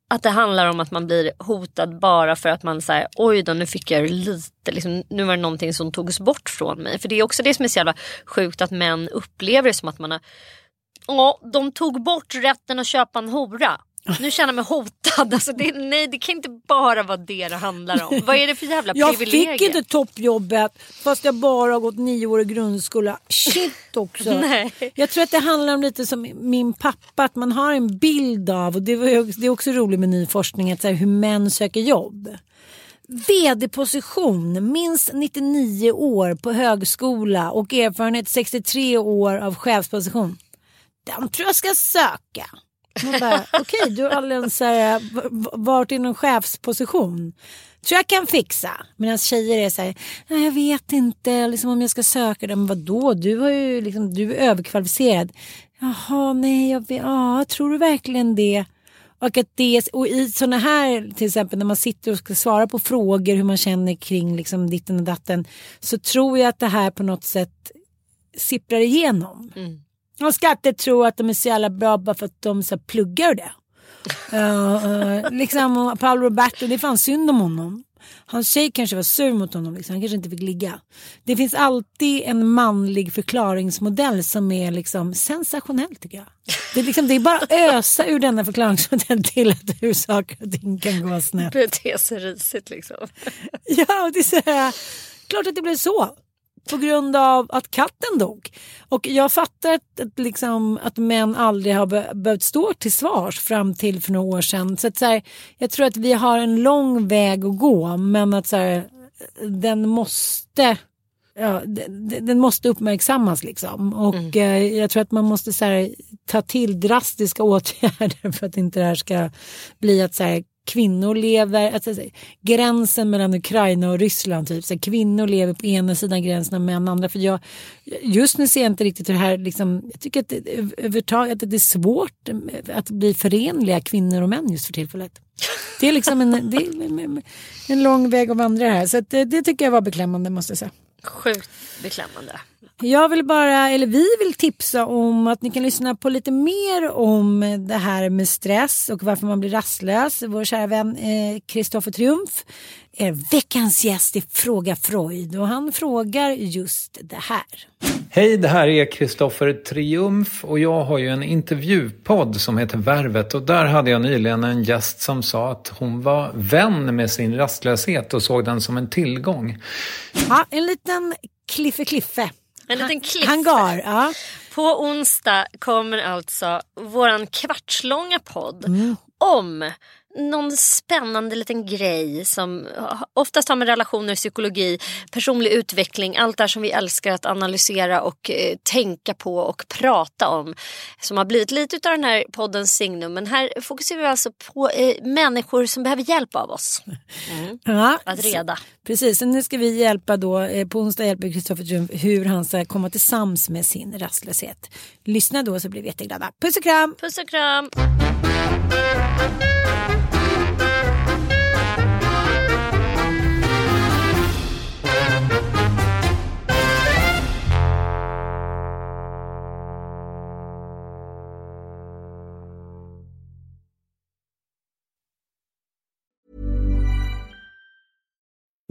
att det handlar om att man blir hotad bara för att man säger oj då nu fick jag lite, liksom, nu var det någonting som togs bort från mig. För det är också det som är så jävla sjukt att män upplever det som att man har, ja de tog bort rätten att köpa en hora. Nu känner jag mig hotad. Alltså det, nej det kan inte bara vara det det handlar om. Vad är det för jävla Jag privilegier? fick inte toppjobbet fast jag bara har gått nio år i grundskola. Shit också. Nej. Jag tror att det handlar om lite som min pappa, att man har en bild av, och det, var, det är också roligt med ny forskning, att så hur män söker jobb. VD-position, minst 99 år på högskola och erfarenhet 63 år av chefsposition. Den tror jag ska söka. Man bara, Okej, du har aldrig ens eh, så här, varit i någon chefsposition. Tror jag kan fixa. Medan tjejer är så här, "Nej, jag vet inte liksom, om jag ska söka Men Vadå, du, har ju, liksom, du är överkvalificerad. Jaha, nej, jag vet, ja, tror du verkligen det? Och, att det, och i sådana här, till exempel när man sitter och ska svara på frågor hur man känner kring liksom, ditten och datten. Så tror jag att det här på något sätt sipprar igenom. Mm. Och skatter tror att de är så jävla bra bara för att de så här, pluggar det. Uh, uh, liksom Paolo Roberto, det är fan synd om honom. Hans tjej kanske var sur mot honom, liksom. han kanske inte fick ligga. Det finns alltid en manlig förklaringsmodell som är liksom sensationell tycker jag. Det är, liksom, det är bara att ösa ur denna förklaringsmodell till att hur saker och ting kan gå snett. Bete sig risigt liksom. Ja, och det är så här, klart att det blev så. På grund av att katten dog. Och jag fattar att, att, liksom, att män aldrig har be- behövt stå till svars fram till för några år sedan. Så, att, så här, jag tror att vi har en lång väg att gå men att så här, den måste Ja, den, den måste uppmärksammas liksom. Och eh, jag tror att man måste så här, ta till drastiska åtgärder för att inte det här ska bli att så här, kvinnor lever, alltså, gränsen mellan Ukraina och Ryssland typ. Så här, kvinnor lever på ena sidan gränsen och män andra. För jag, just nu ser jag inte riktigt hur det här, liksom, jag tycker att det, överhuvudtaget att det är svårt att bli förenliga kvinnor och män just för tillfället. Det är liksom en, det är en lång väg att vandra här. Så att det, det tycker jag var beklämmande måste jag säga. Sjukt beklämmande. Jag vill bara, eller vi vill tipsa om att ni kan lyssna på lite mer om det här med stress och varför man blir rastlös. Vår kära vän Kristoffer eh, Triumf veckans gäst i Fråga Freud och han frågar just det här. Hej, det här är Kristoffer Triumf och jag har ju en intervjupodd som heter Värvet och där hade jag nyligen en gäst som sa att hon var vän med sin rastlöshet och såg den som en tillgång. Ja, en liten kliffe kliffe. En liten kliffe. Hangar, ja. På onsdag kommer alltså våran kvartslånga podd Mm. om någon spännande liten grej som oftast har med relationer, psykologi, personlig utveckling, allt det som vi älskar att analysera och eh, tänka på och prata om. Som har blivit lite av den här poddens signum. Men här fokuserar vi alltså på eh, människor som behöver hjälp av oss. Mm. Ja, Att reda. Precis, och nu ska vi hjälpa då, eh, på onsdag hjälper Kristoffer Triumf hur han ska komma till sams med sin rastlöshet. Lyssna då så blir vi jätteglada. Puss och kram! Puss och kram!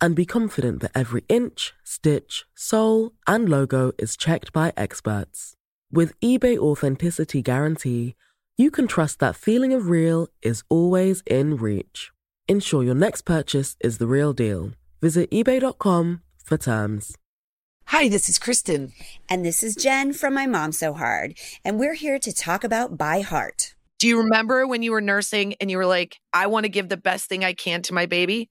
and be confident that every inch, stitch, sole, and logo is checked by experts. With eBay Authenticity Guarantee, you can trust that feeling of real is always in reach. Ensure your next purchase is the real deal. Visit eBay.com for terms. Hi, this is Kristen. And this is Jen from My Mom So Hard. And we're here to talk about By Heart. Do you remember when you were nursing and you were like, I want to give the best thing I can to my baby?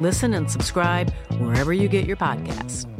Listen and subscribe wherever you get your podcasts.